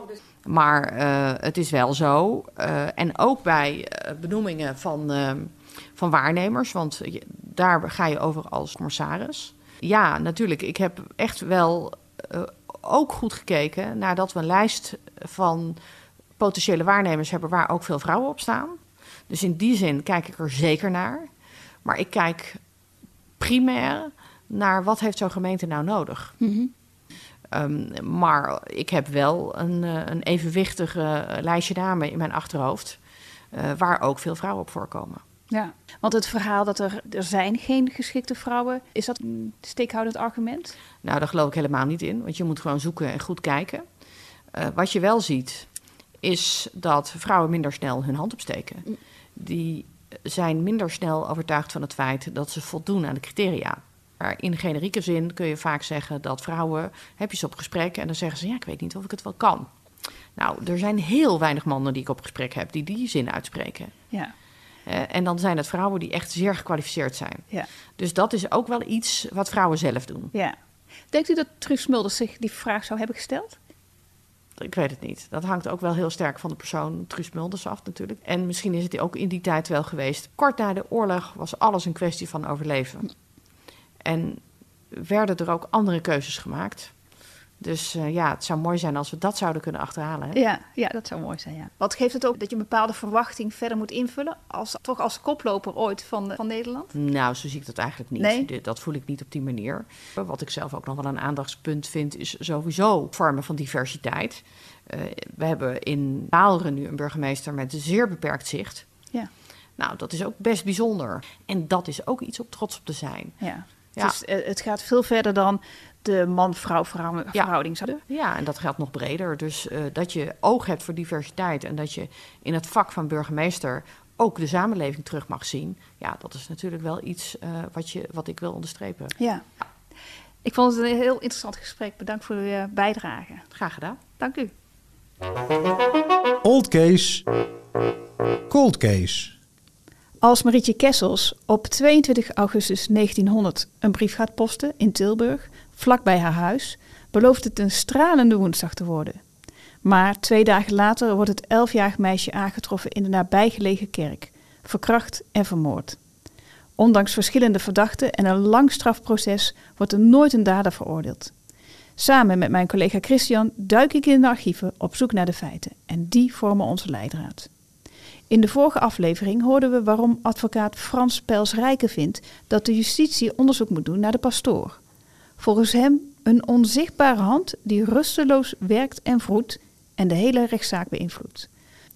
Maar eh, het is wel zo. eh, en ook bij benoemingen van, van waarnemers, want je- daar ga je over als commissaris. Ja, natuurlijk. Ik heb echt wel eh, ook goed gekeken nadat we een lijst van potentiële waarnemers hebben waar ook veel vrouwen op staan. Dus in die zin kijk ik er zeker naar. Maar ik kijk primair naar wat heeft zo'n gemeente nou nodig. Ehm, maar ik heb wel een, eh, een evenwichtig eh, lijstje namen in mijn achterhoofd... eh, waar ook veel vrouwen op voorkomen. Ja, want het verhaal dat er, er zijn geen geschikte vrouwen, is dat een steekhoudend argument? Nou, daar geloof ik helemaal niet in, want je moet gewoon zoeken en goed kijken. Eh, wat je wel ziet, is dat vrouwen minder snel hun hand opsteken. Die zijn minder snel overtuigd van het feit dat ze voldoen aan de criteria. Maar in generieke zin kun je vaak zeggen dat vrouwen, heb je ze op gesprek en dan zeggen ze, ja, ik weet niet of ik het wel kan. Nou, er zijn heel weinig mannen die ik op gesprek heb die die zin uitspreken. Ja, en dan zijn het vrouwen die echt zeer gekwalificeerd zijn. ja, Dus dat is ook wel iets wat vrouwen zelf doen. ja. Denkt u dat Truus Smulders zich die vraag zou hebben gesteld? Ik weet het niet. Dat hangt ook wel heel sterk van de persoon Truus Mulders af natuurlijk. En misschien is het ook in die tijd wel geweest. Kort na de oorlog was alles een kwestie van overleven. En werden er ook andere keuzes gemaakt. Dus eh, ja, het zou mooi zijn als we dat zouden kunnen achterhalen. Hè? Ja, ja, dat zou mooi zijn, ja. Wat geeft het ook dat je een bepaalde verwachting verder moet invullen, als, toch als koploper ooit van, van Nederland? Nou, zo zie ik dat eigenlijk niet. Nee? Dat voel ik niet op die manier. Wat ik zelf ook nog wel een aandachtspunt vind, is sowieso vormen van diversiteit. Eh, we hebben in Waalre nu een burgemeester met zeer beperkt zicht. Ja. Nou, dat is ook best bijzonder. En dat is ook iets om trots op te zijn. Ja. Ja. Dus het gaat veel verder dan de man-vrouw verhou- verhouding. zou- Ja, en dat geldt nog breder. Dus eh, dat je oog hebt voor diversiteit en dat je in het vak van burgemeester ook de samenleving terug mag zien. Ja, dat is natuurlijk wel iets eh, wat, je, wat ik wil onderstrepen. Ja. Ik vond het een heel interessant gesprek. Bedankt voor uw eh, bijdrage. Graag gedaan. Dank u. Old case, cold case. Als Marietje Kessels op 22 augustus 1900 een brief gaat posten in Tilburg, vlakbij haar huis, belooft het een stralende woensdag te worden. Maar twee dagen later wordt het elfjarig meisje aangetroffen in de nabijgelegen kerk, verkracht en vermoord. Ondanks verschillende verdachten en een lang strafproces wordt er nooit een dader veroordeeld. Samen met mijn collega Christian duik ik in de archieven op zoek naar de feiten en die vormen onze leidraad. In de vorige aflevering hoorden we waarom advocaat Frans Pels Rijken vindt dat de justitie onderzoek moet doen naar de pastoor. Volgens hem een onzichtbare hand die rusteloos werkt en vroet en de hele rechtszaak beïnvloedt.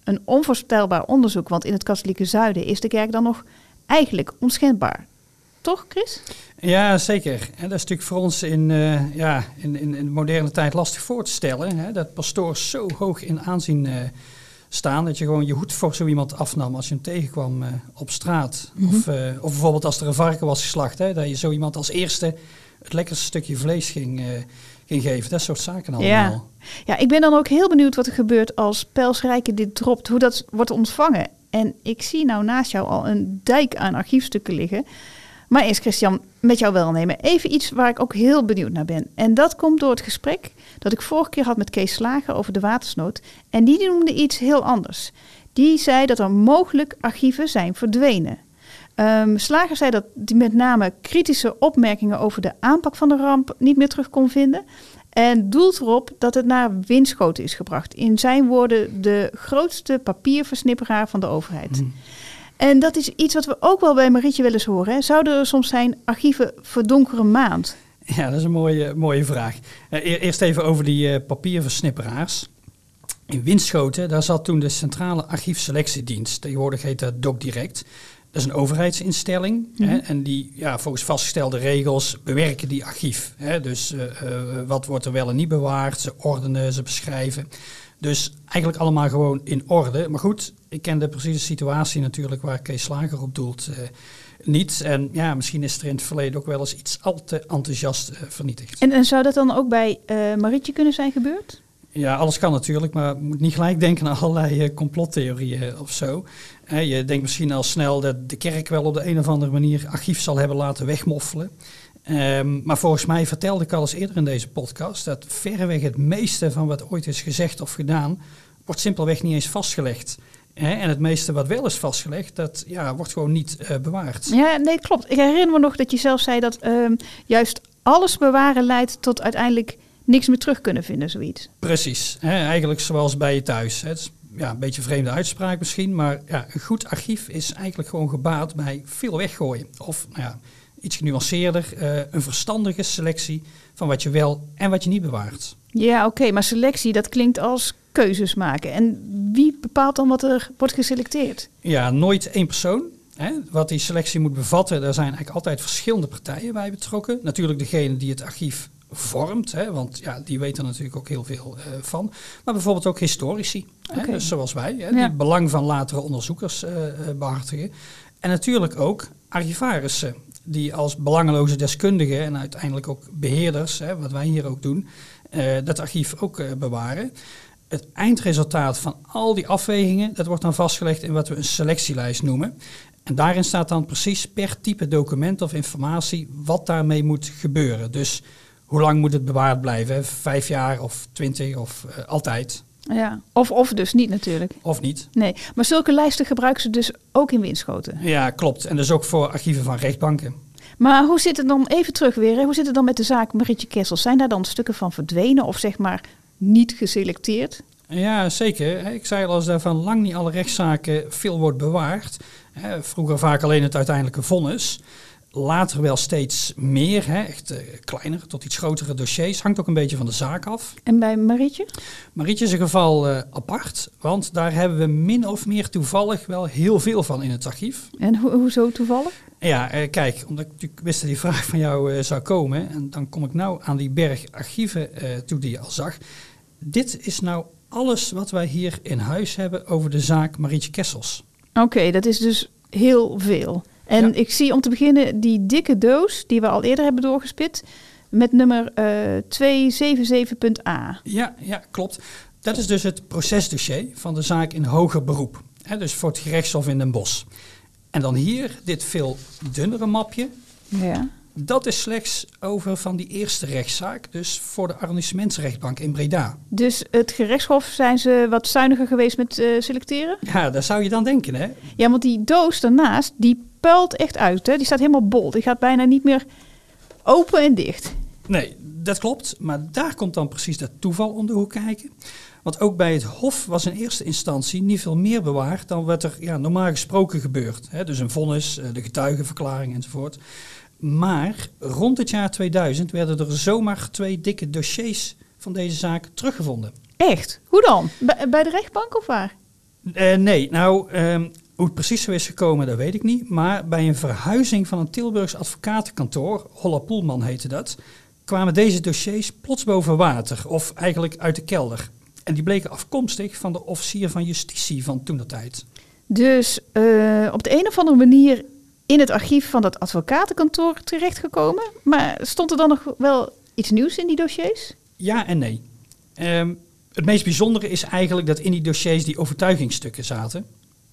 Een onvoorstelbaar onderzoek, want in het katholieke zuiden is de kerk dan nog eigenlijk onschendbaar. Toch, Chris? Ja, zeker. En dat is natuurlijk voor ons in, uh, ja, in, in, in, de moderne tijd lastig voor te stellen. Hè, dat pastoors zo hoog in aanzien uh, staan dat je gewoon je hoed voor zo iemand afnam als je hem tegenkwam uh, op straat. Mm -hmm. of, of bijvoorbeeld als er een varken was geslacht, hè, dat je zo iemand als eerste het lekkerste stukje vlees ging, ging geven. Dat soort zaken allemaal. Ja. ja, ik ben dan ook heel benieuwd wat er gebeurt als Pelsrijke dit dropt, hoe dat wordt ontvangen. En ik zie nou naast jou al een dijk aan archiefstukken liggen. Maar eerst Christian, met jou welnemen. Even iets waar ik ook heel benieuwd naar ben. En dat komt door het gesprek dat ik vorige keer had met Kees Slager over de watersnood. En die noemde iets heel anders. Die zei dat er mogelijk archieven zijn verdwenen. Um, Slager zei dat hij met name kritische opmerkingen over de aanpak van de ramp niet meer terug kon vinden. En doelt erop dat het naar Winschoten is gebracht. In zijn woorden de grootste papierversnipperaar van de overheid. Mm. En dat is iets wat we ook wel bij Marietje wel eens horen. Hè? Zouden er soms zijn archieven verdonkere maand? Ja, dat is een mooie, mooie vraag. Uh, eerst even over die uh, papierversnipperaars. In Winschoten, daar zat toen de Centrale Archiefselectiedienst. Tegenwoordig heet dat DocDirect. Dat is een overheidsinstelling. Hè, en die ja, volgens vastgestelde regels bewerken die archief. Hè, dus uh, wat wordt er wel en niet bewaard. Ze ordenen, ze beschrijven. Dus eigenlijk allemaal gewoon in orde. Maar goed, ik ken de precieze situatie natuurlijk waar Kees Slager op doelt uh, niet. En ja, misschien is er in het verleden ook wel eens iets al te enthousiast uh, vernietigd. En, en, zou dat dan ook bij uh, Marietje kunnen zijn gebeurd? Ja, alles kan natuurlijk, maar je moet niet gelijk denken aan allerlei complottheorieën of zo. Je denkt misschien al snel dat de kerk wel op de een of andere manier archief zal hebben laten wegmoffelen. Um, maar volgens mij vertelde ik al eens eerder in deze podcast dat verreweg het meeste van wat ooit is gezegd of gedaan, wordt simpelweg niet eens vastgelegd. En het meeste wat wel is vastgelegd, dat ja, wordt gewoon niet uh, bewaard. Ja, nee, klopt. Ik herinner me nog dat je zelf zei dat um, juist alles bewaren leidt tot uiteindelijk niks meer terug kunnen vinden, zoiets. Precies. Eigenlijk zoals bij je thuis. Het is ja, een beetje een vreemde uitspraak misschien, maar ja, een goed archief is eigenlijk gewoon gebaat bij veel weggooien. Of nou ja, iets genuanceerder, uh, een verstandige selectie van wat je wel en wat je niet bewaart. Ja, oké, okay, maar selectie, dat klinkt als keuzes maken. En wie bepaalt dan wat er wordt geselecteerd? Ja, nooit één persoon. Hè. Wat die selectie moet bevatten, daar zijn eigenlijk altijd verschillende partijen bij betrokken. Natuurlijk degene die het archief vormt, hè, want ja, die weten er natuurlijk ook heel veel uh, van. Maar bijvoorbeeld ook historici, okay. hè, dus zoals wij, hè, die het belang van latere onderzoekers uh, behartigen. En natuurlijk ook archivarissen, die als belangeloze deskundigen en uiteindelijk ook beheerders, hè, wat wij hier ook doen, uh, dat archief ook bewaren. Het eindresultaat van al die afwegingen, dat wordt dan vastgelegd in wat we een selectielijst noemen. En daarin staat dan precies per type document of informatie wat daarmee moet gebeuren. Dus hoe lang moet het bewaard blijven? Vijf jaar of twintig of uh, altijd? Ja, of, of dus niet natuurlijk. Of niet. Nee, maar zulke lijsten gebruiken ze dus ook in Winschoten. Ja, klopt. En dus ook voor archieven van rechtbanken. Maar hoe zit het dan, even terug weer, hè? hoe zit het dan met de zaak Marietje Kessel? Zijn daar dan stukken van verdwenen of zeg maar niet geselecteerd? Ja, zeker. Ik zei al, als daar van lang niet alle rechtszaken veel wordt bewaard. Vroeger vaak alleen het uiteindelijke vonnis later wel steeds meer, hè, echt uh, kleiner tot iets grotere dossiers. Hangt ook een beetje van de zaak af. En bij Marietje? Marietje is een geval uh, apart, want daar hebben we min of meer toevallig wel heel veel van in het archief. En ho hoezo toevallig? Ja, uh, kijk, omdat ik natuurlijk wist dat die vraag van jou zou komen. En dan kom ik nou aan die berg archieven toe die je al zag. Dit is nou alles wat wij hier in huis hebben over de zaak Marietje Kessels. Oké, okay, dat is dus heel veel. En ja. ik zie om te beginnen die dikke doos die we al eerder hebben doorgespit met nummer uh, 277.a. Ja, ja, klopt. Dat is dus het procesdossier van de zaak in hoger beroep. Dus voor het gerechtshof in Den Bosch. En dan hier dit veel dunnere mapje. Ja. Dat is slechts over van die eerste rechtszaak, dus voor de arrondissementsrechtbank in Breda. Dus het gerechtshof zijn ze wat zuiniger geweest met uh, selecteren? Ja, dat zou je dan denken, hè? Ja, want die doos daarnaast, die puilt echt uit. Hè? Die staat helemaal bol. Die gaat bijna niet meer open en dicht. Nee, dat klopt. Maar daar komt dan precies dat toeval om de hoek kijken. Want ook bij het Hof was in eerste instantie niet veel meer bewaard dan wat er ja, normaal gesproken gebeurt. Hè? Dus een vonnis, eh, de getuigenverklaring enzovoort. Maar rond het jaar 2000 werden er zomaar twee dikke dossiers van deze zaak teruggevonden. Echt? Hoe dan? Bij, bij de rechtbank of waar? Eh, nee, nou, ehm, hoe het precies zo is gekomen, dat weet ik niet. Maar bij een verhuizing van een Tilburgs advocatenkantoor, Holla Poelman heette dat, kwamen deze dossiers plots boven water, of eigenlijk uit de kelder. En die bleken afkomstig van de officier van justitie van toen tijd. Dus eh, op de een of andere manier in het archief van dat advocatenkantoor terechtgekomen. Maar stond er dan nog wel iets nieuws in die dossiers? Ja en nee. Ehm, het meest bijzondere is eigenlijk dat in die dossiers die overtuigingsstukken zaten.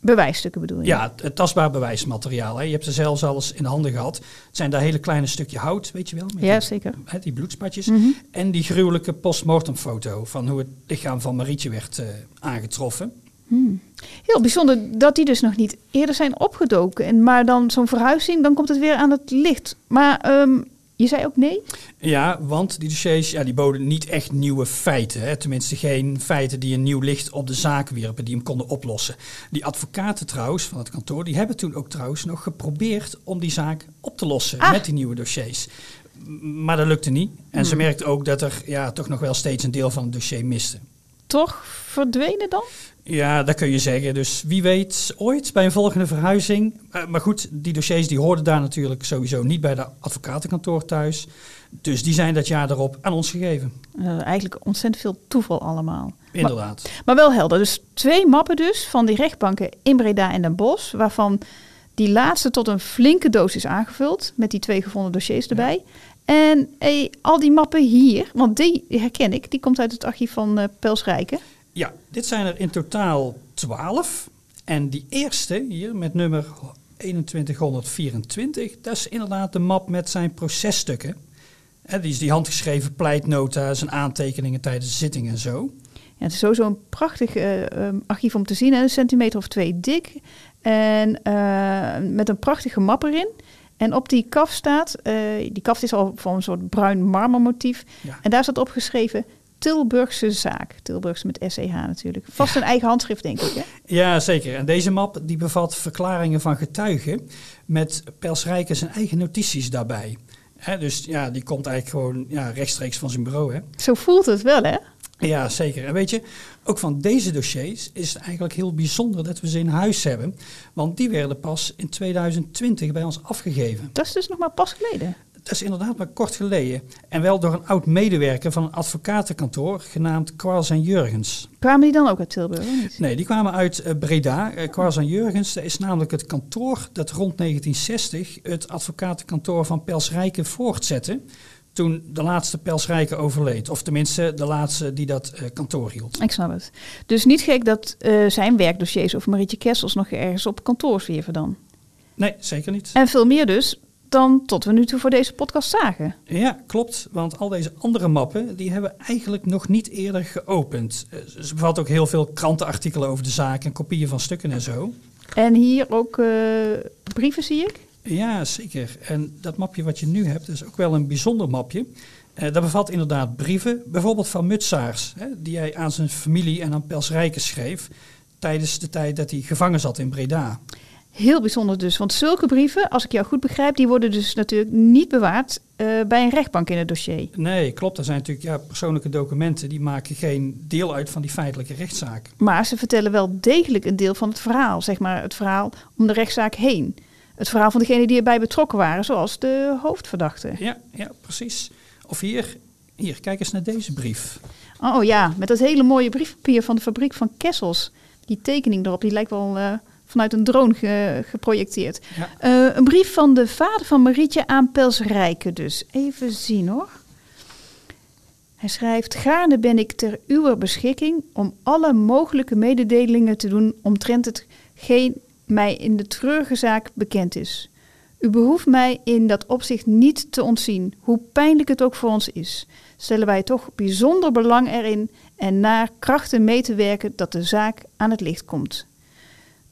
Bewijsstukken bedoel je? Ja, het tastbaar bewijsmateriaal. Hè. Je hebt ze zelfs alles in de handen gehad. Het zijn daar hele kleine stukje hout, weet je wel? Met Ja, die, zeker. hè, die bloedspatjes. Mhm. En die gruwelijke postmortemfoto van hoe het lichaam van Marietje werd eh, aangetroffen. Hmm. Heel bijzonder dat die dus nog niet eerder zijn opgedoken. En, maar dan zo'n verhuizing, dan komt het weer aan het licht. Maar ehm, je zei ook nee? Ja, want die dossiers ja, die boden niet echt nieuwe feiten. Hè. Tenminste, geen feiten die een nieuw licht op de zaak wierpen, die hem konden oplossen. Die advocaten trouwens van het kantoor, die hebben toen ook trouwens nog geprobeerd om die zaak op te lossen Ah. met die nieuwe dossiers. Maar dat lukte niet. En ze Hmm. merkte ook dat er ja, toch nog wel steeds een deel van het dossier miste. Toch verdwenen dan? Ja, dat kun je zeggen. Dus wie weet ooit bij een volgende verhuizing. Eh, maar goed, die dossiers die hoorden daar natuurlijk sowieso niet bij de advocatenkantoor thuis. Dus die zijn dat jaar erop aan ons gegeven. Eh, eigenlijk ontzettend veel toeval allemaal. Inderdaad. Maar, maar wel helder. Dus twee mappen dus van die rechtbanken in Breda en Den Bosch. Waarvan die laatste tot een flinke doos is aangevuld. Met die twee gevonden dossiers erbij. En eh, al die mappen hier, want die herken ik. Die komt uit het archief van Pels Rijken. Ja, dit zijn er in totaal 12. En die eerste hier met nummer 2124, dat is inderdaad de map met zijn processtukken. Die is die handgeschreven pleitnota, zijn aantekeningen tijdens de zitting en zo. Ja, het is sowieso een prachtig eh, ehm, archief om te zien. hè. Een centimeter of twee dik. En eh, met een prachtige map erin. En op die kaf staat, eh, die kaf is al van een soort bruin marmermotief. Ja. En daar staat opgeschreven Tilburgse zaak. Tilburgse met SEH natuurlijk. Vast een eigen handschrift denk ik hè? Ja, zeker. En deze map die bevat verklaringen van getuigen met Pels Rijken zijn eigen notities daarbij. Dus ja, die komt eigenlijk gewoon ja, rechtstreeks van zijn bureau. Hè. Zo voelt het wel hè? Ja, zeker. En weet je, ook van deze dossiers is het eigenlijk heel bijzonder dat we ze in huis hebben. Want die werden pas in 2020 bij ons afgegeven. Dat is dus nog maar pas geleden. Dat is inderdaad maar kort geleden. En wel door een oud medewerker van een advocatenkantoor genaamd Quarles en Jurgens. Kwamen die dan ook uit Tilburg niet? Nee, die kwamen uit eh, Breda. Uh, en Jurgens dat is namelijk het kantoor dat rond 1960 het advocatenkantoor van Pels Rijken voortzette. Toen de laatste Pels Rijken overleed. Of tenminste de laatste die dat eh, kantoor hield. Ik snap het. Dus niet gek dat zijn werkdossiers of Marietje Kessels nog ergens op kantoor zwierven dan. Nee, zeker niet. En veel meer dus dan tot we nu toe voor deze podcast zagen. Ja, klopt. Want al deze andere mappen, die hebben we eigenlijk nog niet eerder geopend. Eh, Ze bevat ook heel veel krantenartikelen over de zaak en kopieën van stukken en zo. En hier ook eh, brieven zie ik. Ja, zeker. En dat mapje wat je nu hebt, is ook wel een bijzonder mapje. Eh, dat bevat inderdaad brieven, bijvoorbeeld van Mutsaars, hè, die hij aan zijn familie en aan Pels Rijken schreef tijdens de tijd dat hij gevangen zat in Breda. Heel bijzonder dus, want zulke brieven, als ik jou goed begrijp, die worden dus natuurlijk niet bewaard eh, bij een rechtbank in het dossier. Nee, klopt. Dat zijn natuurlijk ja, persoonlijke documenten, die maken geen deel uit van die feitelijke rechtszaak. Maar ze vertellen wel degelijk een deel van het verhaal, zeg maar het verhaal om de rechtszaak heen. Het verhaal van degenen die erbij betrokken waren, zoals de hoofdverdachte. Ja, ja, precies. Of hier, hier, kijk eens naar deze brief. Oh ja, met dat hele mooie briefpapier van de fabriek van Kessels. Die tekening erop, die lijkt wel eh, vanuit een drone ge- geprojecteerd. Ja. Eh, een brief van de vader van Marietje aan Pels Rijken dus. Even zien hoor. Hij schrijft, gaarne ben ik ter uwer beschikking om alle mogelijke mededelingen te doen omtrent hetgeen mij in de treurige zaak bekend is. U behoeft mij in dat opzicht niet te ontzien, hoe pijnlijk het ook voor ons is. Stellen wij toch bijzonder belang erin en naar krachten mee te werken dat de zaak aan het licht komt.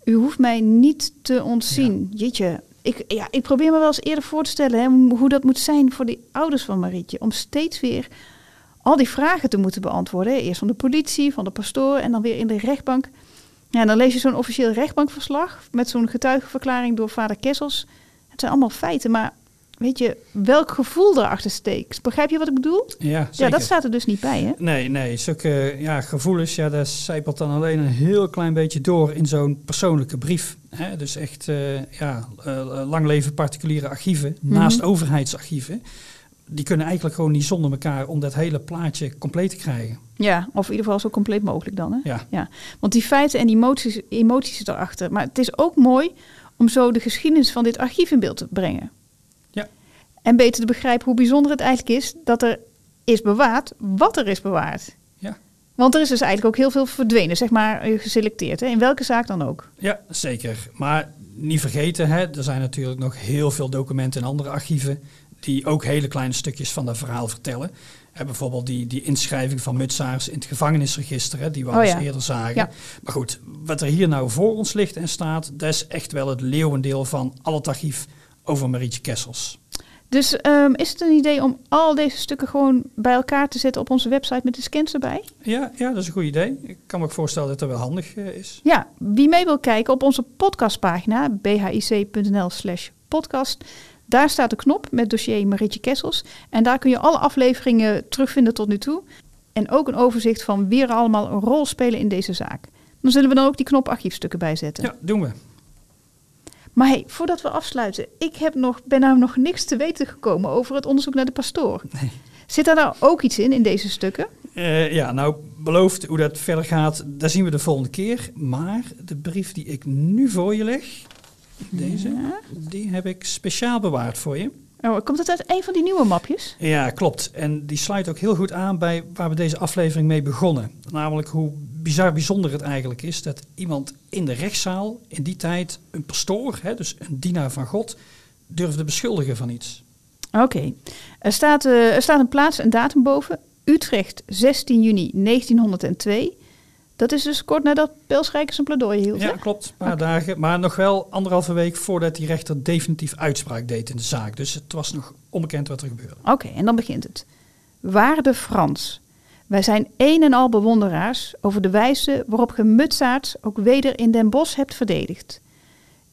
U hoeft mij niet te ontzien. Jeetje, ik, ja, ik probeer me wel eens eerder voor te stellen hè, hoe dat moet zijn voor die ouders van Marietje. Om steeds weer al die vragen te moeten beantwoorden. Hè. Eerst van de politie, van de pastoor en dan weer in de rechtbank. Ja, dan lees je zo'n officieel rechtbankverslag met zo'n getuigenverklaring door vader Kessels. Het zijn allemaal feiten, maar weet je, welk gevoel erachter steekt? Begrijp je wat ik bedoel? Ja, Ja, dat staat er dus niet bij, hè? Nee, nee, zulke ja, gevoelens, ja, daar zijpelt dan alleen een heel klein beetje door in zo'n persoonlijke brief. Hè? Dus echt, eh, ja, eh, lang leven particuliere archieven, Mhm. naast overheidsarchieven. Die kunnen eigenlijk gewoon niet zonder elkaar om dat hele plaatje compleet te krijgen. Ja, of in ieder geval zo compleet mogelijk dan. Hè? Ja. Want die feiten en die emoties, emoties erachter. Maar het is ook mooi om zo de geschiedenis van dit archief in beeld te brengen. En beter te begrijpen hoe bijzonder het eigenlijk is dat er is bewaard wat er is bewaard. Ja. Want er is dus eigenlijk ook heel veel verdwenen, zeg maar, eh, geselecteerd. Hè? In welke zaak dan ook. Ja, zeker. Maar niet vergeten, hè, er zijn natuurlijk nog heel veel documenten in andere archieven die ook hele kleine stukjes van dat verhaal vertellen. Hè, bijvoorbeeld die, die inschrijving van Mutsaars in het gevangenisregister, hè, die we al Oh ja. eerder zagen. Ja. Maar goed, wat er hier nou voor ons ligt en staat, dat is echt wel het leeuwendeel van al het archief over Marietje Kessels. Dus ehm, is het een idee om al deze stukken gewoon bij elkaar te zetten op onze website met de scans erbij? Ja, ja, dat is een goed idee. Ik kan me ook voorstellen dat dat wel handig eh, is. Ja, wie mee wil kijken op onze podcastpagina bhic.nl slash podcast. Daar staat de knop met dossier Marietje Kessels. En daar kun je alle afleveringen terugvinden tot nu toe. En ook een overzicht van wie er allemaal een rol spelen in deze zaak. Dan zullen we dan ook die knop archiefstukken bijzetten. Ja, doen we. Maar hey, voordat we afsluiten. Ik heb nog, ben nou nog niks te weten gekomen over het onderzoek naar de pastoor. Zit daar nou ook iets in, in deze stukken? Eh, ja, nou, beloofd hoe dat verder gaat, daar zien we de volgende keer. Maar de brief die ik nu voor je leg, deze, die heb ik speciaal bewaard voor je. Oh, komt het uit een van die nieuwe mapjes? Ja, klopt. En die sluit ook heel goed aan bij waar we deze aflevering mee begonnen. Namelijk hoe bizar bijzonder het eigenlijk is dat iemand in de rechtszaal in die tijd een pastoor, hè, dus een dienaar van God, durfde beschuldigen van iets. Oké. Er, staat, eh, er staat een plaats en datum boven. Utrecht, 16 juni 1902. Dat is dus kort nadat Pelsrijker zijn pleidooi hield. Ja, hè? klopt. Een paar dagen. Maar nog wel anderhalve week voordat die rechter definitief uitspraak deed in de zaak. Dus het was nog onbekend wat er gebeurde. Oké, en dan begint het. Waarde Frans, wij zijn een en al bewonderaars over de wijze waarop ge ook weder in Den Bosch hebt verdedigd.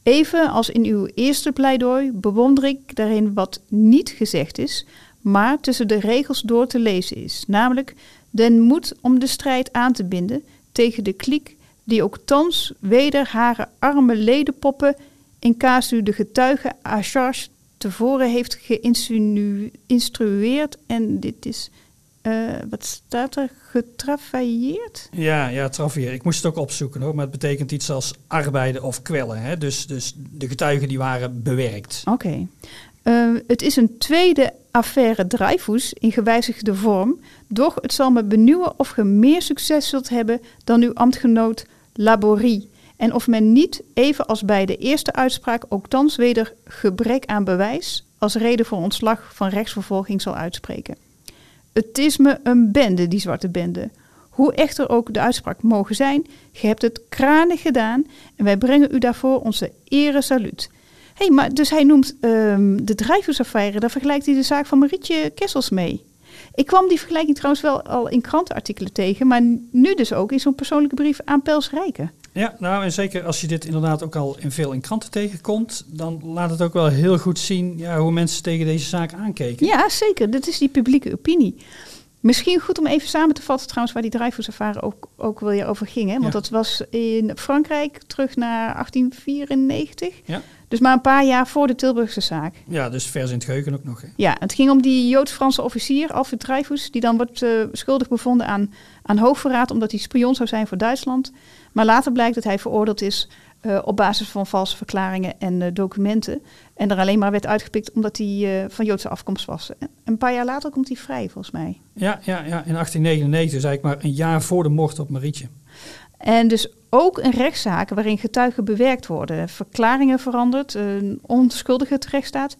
Even als in uw eerste pleidooi bewonder ik daarin wat niet gezegd is, maar tussen de regels door te lezen is, namelijk den moed om de strijd aan te binden tegen de kliek die ook thans weder hare arme ledenpoppen in casu de getuige charge tevoren heeft geïnstrueerd en dit is, eh, wat staat er, getravailleerd? Ja, ja, Travier. Ik moest het ook opzoeken hoor. Maar het betekent iets als arbeiden of kwellen. Hè? Dus, dus de getuigen die waren bewerkt. Oké. Eh, het is een tweede affaire Dreyfus in gewijzigde vorm. Doch het zal me benieuwen of ge meer succes zult hebben dan uw ambtgenoot Laborie. En of men niet, even als bij de eerste uitspraak, ook thans weder gebrek aan bewijs als reden voor ontslag van rechtsvervolging zal uitspreken. Het is me een bende, die zwarte bende. Hoe echter ook de uitspraak mogen zijn, ge hebt het kranig gedaan en wij brengen u daarvoor onze ere saluut. Hey, maar dus hij noemt ehm, de Dreyfusaffaire, daar vergelijkt hij de zaak van Marietje Kessels mee. Ik kwam die vergelijking trouwens wel al in krantenartikelen tegen, maar nu dus ook in zo'n persoonlijke brief aan Pels Rijken. Ja, nou en zeker als je dit inderdaad ook al in veel in kranten tegenkomt, dan laat het ook wel heel goed zien ja, hoe mensen tegen deze zaak aankeken. Ja, zeker. Dat is die publieke opinie. Misschien goed om even samen te vatten trouwens waar die Dreyfusaffaire ook, ook weer over ging. Hè? Want Ja. dat was in Frankrijk terug naar 1894. Ja. Dus maar een paar jaar voor de Tilburgse zaak. Ja, dus vers in het geheugen ook nog. Hè. Ja, het ging om die Joods-Franse officier, Alfred Dreyfus, die dan wordt eh, schuldig bevonden aan, aan hoogverraad omdat hij spion zou zijn voor Duitsland. Maar later blijkt dat hij veroordeeld is eh, op basis van valse verklaringen en eh, documenten. En er alleen maar werd uitgepikt omdat hij eh, van Joodse afkomst was. En een paar jaar later komt hij vrij, volgens mij. Ja, ja, ja, in 1899, dus eigenlijk maar een jaar voor de moord op Marietje. En dus ook een rechtszaak waarin getuigen bewerkt worden, verklaringen veranderd, een onschuldige terecht staat.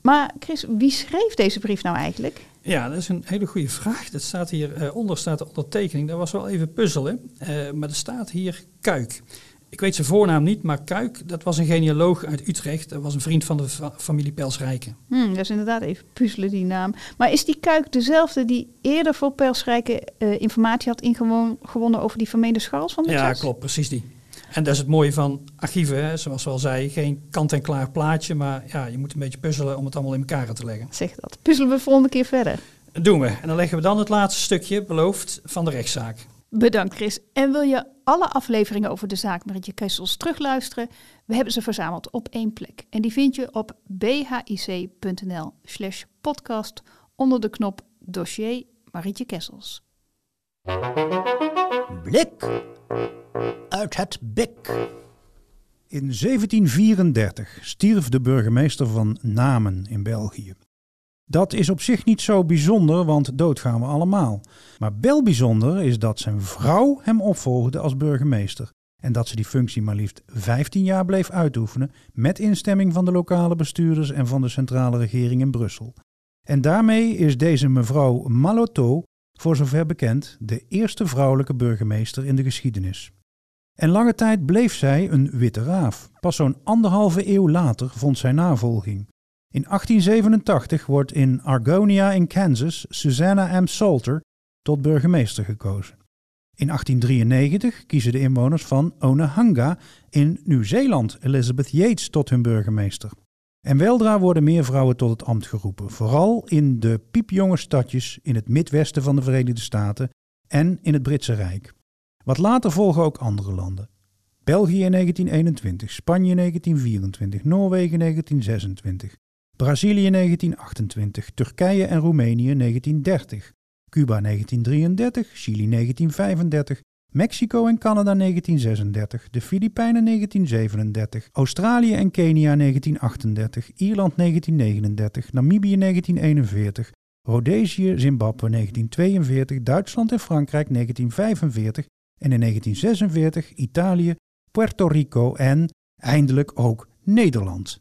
Maar Chris, wie schreef deze brief nou eigenlijk? Ja, dat is een hele goede vraag. Dat staat hier onder staat de ondertekening. Dat was wel even puzzelen. Maar er staat hier Kuik. Ik weet zijn voornaam niet, maar Kuik, dat was een genealoog uit Utrecht. Dat was een vriend van de fa- familie Pelsrijken. Hmm, dat is inderdaad even puzzelen, die naam. Maar is die Kuik dezelfde die eerder voor Pelsrijke eh, informatie had ingewonnen over die vermeende scharrels van de Ja, klopt, precies die. En dat is het mooie van archieven, hè. zoals we al zei, geen kant-en-klaar plaatje, maar ja, je moet een beetje puzzelen om het allemaal in elkaar te leggen. Zeg dat. Puzzelen we volgende keer verder. Dat doen we. En dan leggen we dan het laatste stukje, beloofd, van de rechtszaak. Bedankt Chris. En wil je alle afleveringen over de zaak Marietje Kessels terugluisteren? We hebben ze verzameld op één plek. En die vind je op bhic.nl slash podcast onder de knop dossier Marietje Kessels. Blik uit het bik. In 1734 stierf de burgemeester van Namen in België. Dat is op zich niet zo bijzonder, want dood gaan we allemaal. Maar wel bijzonder is dat zijn vrouw hem opvolgde als burgemeester. En dat ze die functie maar liefst 15 jaar bleef uitoefenen, met instemming van de lokale bestuurders en van de centrale regering in Brussel. En daarmee is deze mevrouw Malotto, voor zover bekend, de eerste vrouwelijke burgemeester in de geschiedenis. En lange tijd bleef zij een witte raaf. Pas zo'n anderhalve eeuw later vond zij navolging. In 1887 wordt in Argonia in Kansas Susanna M. Salter tot burgemeester gekozen. In 1893 kiezen de inwoners van Onehunga in Nieuw-Zeeland Elizabeth Yates tot hun burgemeester. En weldra worden meer vrouwen tot het ambt geroepen, vooral in de piepjonge stadjes in het midwesten van de Verenigde Staten en in het Britse Rijk. Wat later volgen ook andere landen. België in 1921, Spanje in 1924, Noorwegen in 1926, Brazilië 1928, Turkije en Roemenië 1930, Cuba 1933, Chili 1935, Mexico en Canada 1936, de Filipijnen 1937, Australië en Kenia 1938, Ierland 1939, Namibië 1941, Rhodesië, Zimbabwe 1942, Duitsland en Frankrijk 1945 en in 1946 Italië, Puerto Rico en eindelijk ook Nederland.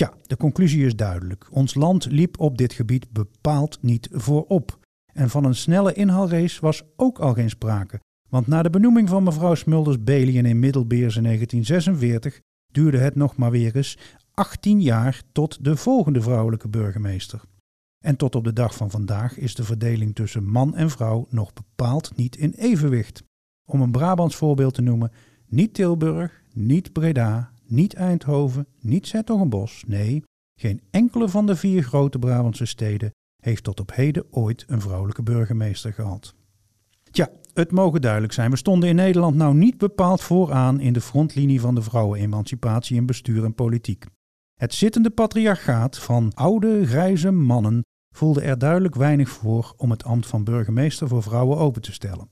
Tja, de conclusie is duidelijk. Ons land liep op dit gebied bepaald niet voorop. En van een snelle inhaalrace was ook al geen sprake. Want na de benoeming van mevrouw Smulders-Belien in Middelbeers in 1946 duurde het nog maar weer eens 18 jaar tot de volgende vrouwelijke burgemeester. En tot op de dag van vandaag is de verdeling tussen man en vrouw nog bepaald niet in evenwicht. Om een Brabants voorbeeld te noemen, niet Tilburg, niet Breda, niet Eindhoven, niet Zertogenbos. Nee, geen enkele van de vier grote Brabantse steden heeft tot op heden ooit een vrouwelijke burgemeester gehad. Tja, het mogen duidelijk zijn, we stonden in Nederland nou niet bepaald vooraan in de frontlinie van de vrouwenemancipatie in bestuur en politiek. Het zittende patriarchaat van oude, grijze mannen voelde er duidelijk weinig voor om het ambt van burgemeester voor vrouwen open te stellen.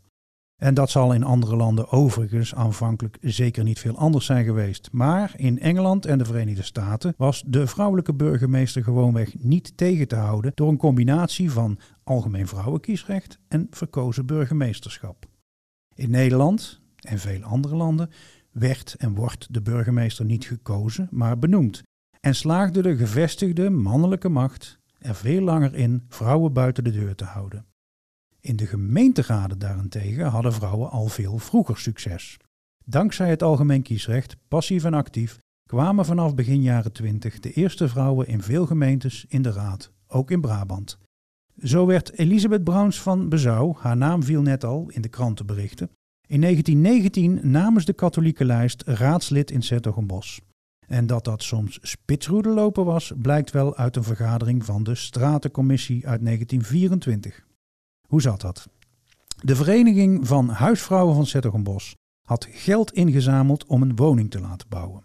En dat zal in andere landen overigens aanvankelijk zeker niet veel anders zijn geweest. Maar in Engeland en de Verenigde Staten was de vrouwelijke burgemeester gewoonweg niet tegen te houden door een combinatie van algemeen vrouwenkiesrecht en verkozen burgemeesterschap. In Nederland en veel andere landen werd en wordt de burgemeester niet gekozen, maar benoemd. En slaagde de gevestigde mannelijke macht er veel langer in vrouwen buiten de deur te houden. In de gemeenteraden daarentegen hadden vrouwen al veel vroeger succes. Dankzij het algemeen kiesrecht, passief en actief, kwamen vanaf begin jaren 20 de eerste vrouwen in veel gemeentes in de raad, ook in Brabant. Zo werd Elisabeth Browns van Bezouw, haar naam viel net al in de krantenberichten, in 1919 namens de katholieke lijst raadslid in Zertogenbos. En dat dat soms spitsroede lopen was, blijkt wel uit een vergadering van de Stratencommissie uit 1924. Hoe zat dat? De Vereniging van Huisvrouwen van Zettergenbos had geld ingezameld om een woning te laten bouwen.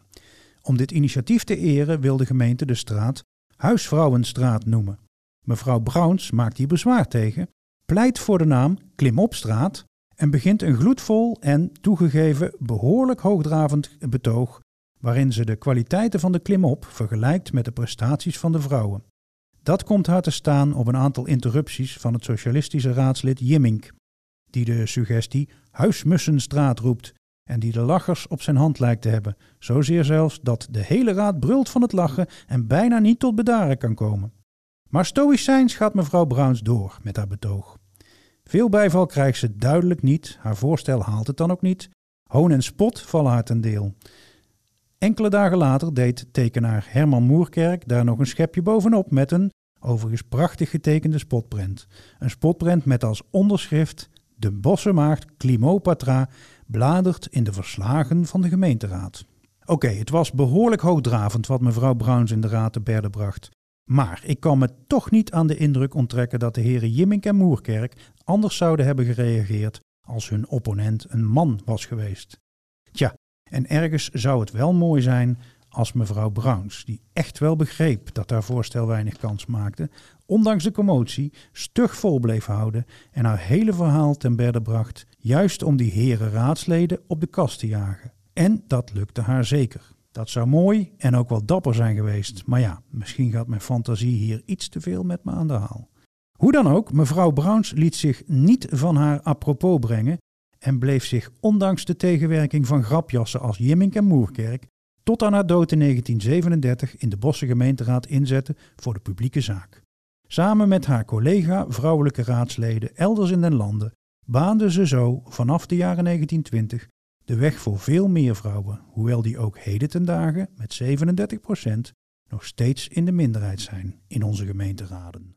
Om dit initiatief te eren wil de gemeente de straat Huisvrouwenstraat noemen. Mevrouw Browns maakt hier bezwaar tegen, pleit voor de naam Klimopstraat en begint een gloedvol en toegegeven behoorlijk hoogdravend betoog waarin ze de kwaliteiten van de klimop vergelijkt met de prestaties van de vrouwen. Dat komt haar te staan op een aantal interrupties van het socialistische raadslid Jimmink, die de suggestie Huismussenstraat roept en die de lachers op zijn hand lijkt te hebben, zozeer zelfs dat de hele raad brult van het lachen en bijna niet tot bedaren kan komen. Maar stoïcijns gaat mevrouw Browns door met haar betoog. Veel bijval krijgt ze duidelijk niet, haar voorstel haalt het dan ook niet, Hoon en spot vallen haar ten deel. Enkele dagen later deed tekenaar Herman Moerkerk daar nog een schepje bovenop met een, overigens prachtig getekende spotprint. Een spotprint met als onderschrift De bossenmaagd Climopatra bladert in de verslagen van de gemeenteraad. Oké, het was behoorlijk hoogdravend wat mevrouw Browns in de raad te berde bracht. Maar ik kan me toch niet aan de indruk onttrekken dat de heren Jimmink en Moerkerk anders zouden hebben gereageerd als hun opponent een man was geweest. En ergens zou het wel mooi zijn als mevrouw Browns, die echt wel begreep dat haar voorstel weinig kans maakte, ondanks de commotie stug vol bleef houden en haar hele verhaal ten berde bracht, juist om die heren raadsleden op de kast te jagen. En dat lukte haar zeker. Dat zou mooi en ook wel dapper zijn geweest, maar ja, misschien gaat mijn fantasie hier iets te veel met me aan de haal. Hoe dan ook, mevrouw Browns liet zich niet van haar apropos brengen en bleef zich ondanks de tegenwerking van grapjassen als Jimmink en Moerkerk tot aan haar dood in 1937 in de Bosse gemeenteraad inzetten voor de publieke zaak. Samen met haar collega vrouwelijke raadsleden elders in den landen baande ze zo vanaf de jaren 1920 de weg voor veel meer vrouwen, hoewel die ook heden ten dagen met 37% nog steeds in de minderheid zijn in onze gemeenteraden.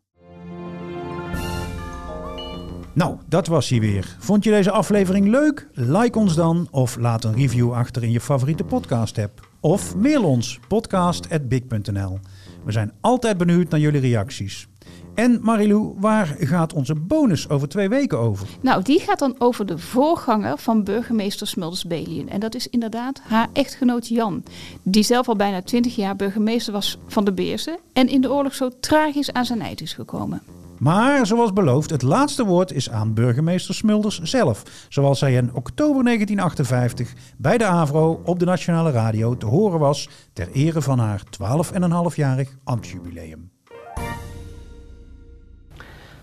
Nou, dat was hij weer. Vond je deze aflevering leuk? Like ons dan of laat een review achter in je favoriete podcast app. Of mail ons podcast@big.nl. We zijn altijd benieuwd naar jullie reacties. En Marilou, waar gaat onze bonus over twee weken over? Nou, die gaat dan over de voorganger van burgemeester Smulders-Belien. En dat is inderdaad haar echtgenoot Jan. Die zelf al bijna twintig jaar burgemeester was van de Beersen. En in de oorlog zo tragisch aan zijn eind is gekomen. Maar zoals beloofd, het laatste woord is aan burgemeester Smulders zelf. Zoals zij in oktober 1958 bij de AVRO op de Nationale Radio te horen was ter ere van haar 12,5-jarig ambtsjubileum.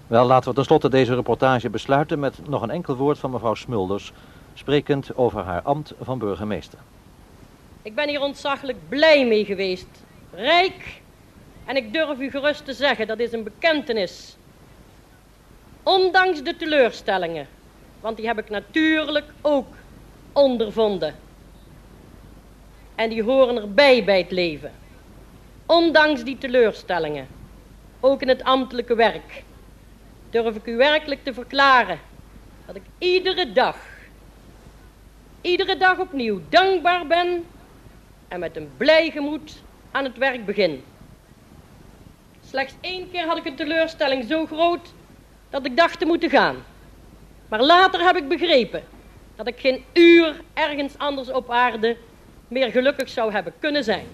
Wel, laten we tenslotte deze reportage besluiten met nog een enkel woord van mevrouw Smulders, sprekend over haar ambt van burgemeester. Ik ben hier ontzaglijk blij mee geweest. Rijk. En ik durf u gerust te zeggen, dat is een bekentenis. Ondanks de teleurstellingen. Want die heb ik natuurlijk ook ondervonden. En die horen erbij bij het leven. Ondanks die teleurstellingen. Ook in het ambtelijke werk durf ik u werkelijk te verklaren dat ik iedere dag, iedere dag opnieuw dankbaar ben en met een blij gemoed aan het werk begin. Slechts één keer had ik een teleurstelling zo groot dat ik dacht te moeten gaan. Maar later heb ik begrepen dat ik geen uur ergens anders op aarde meer gelukkig zou hebben kunnen zijn.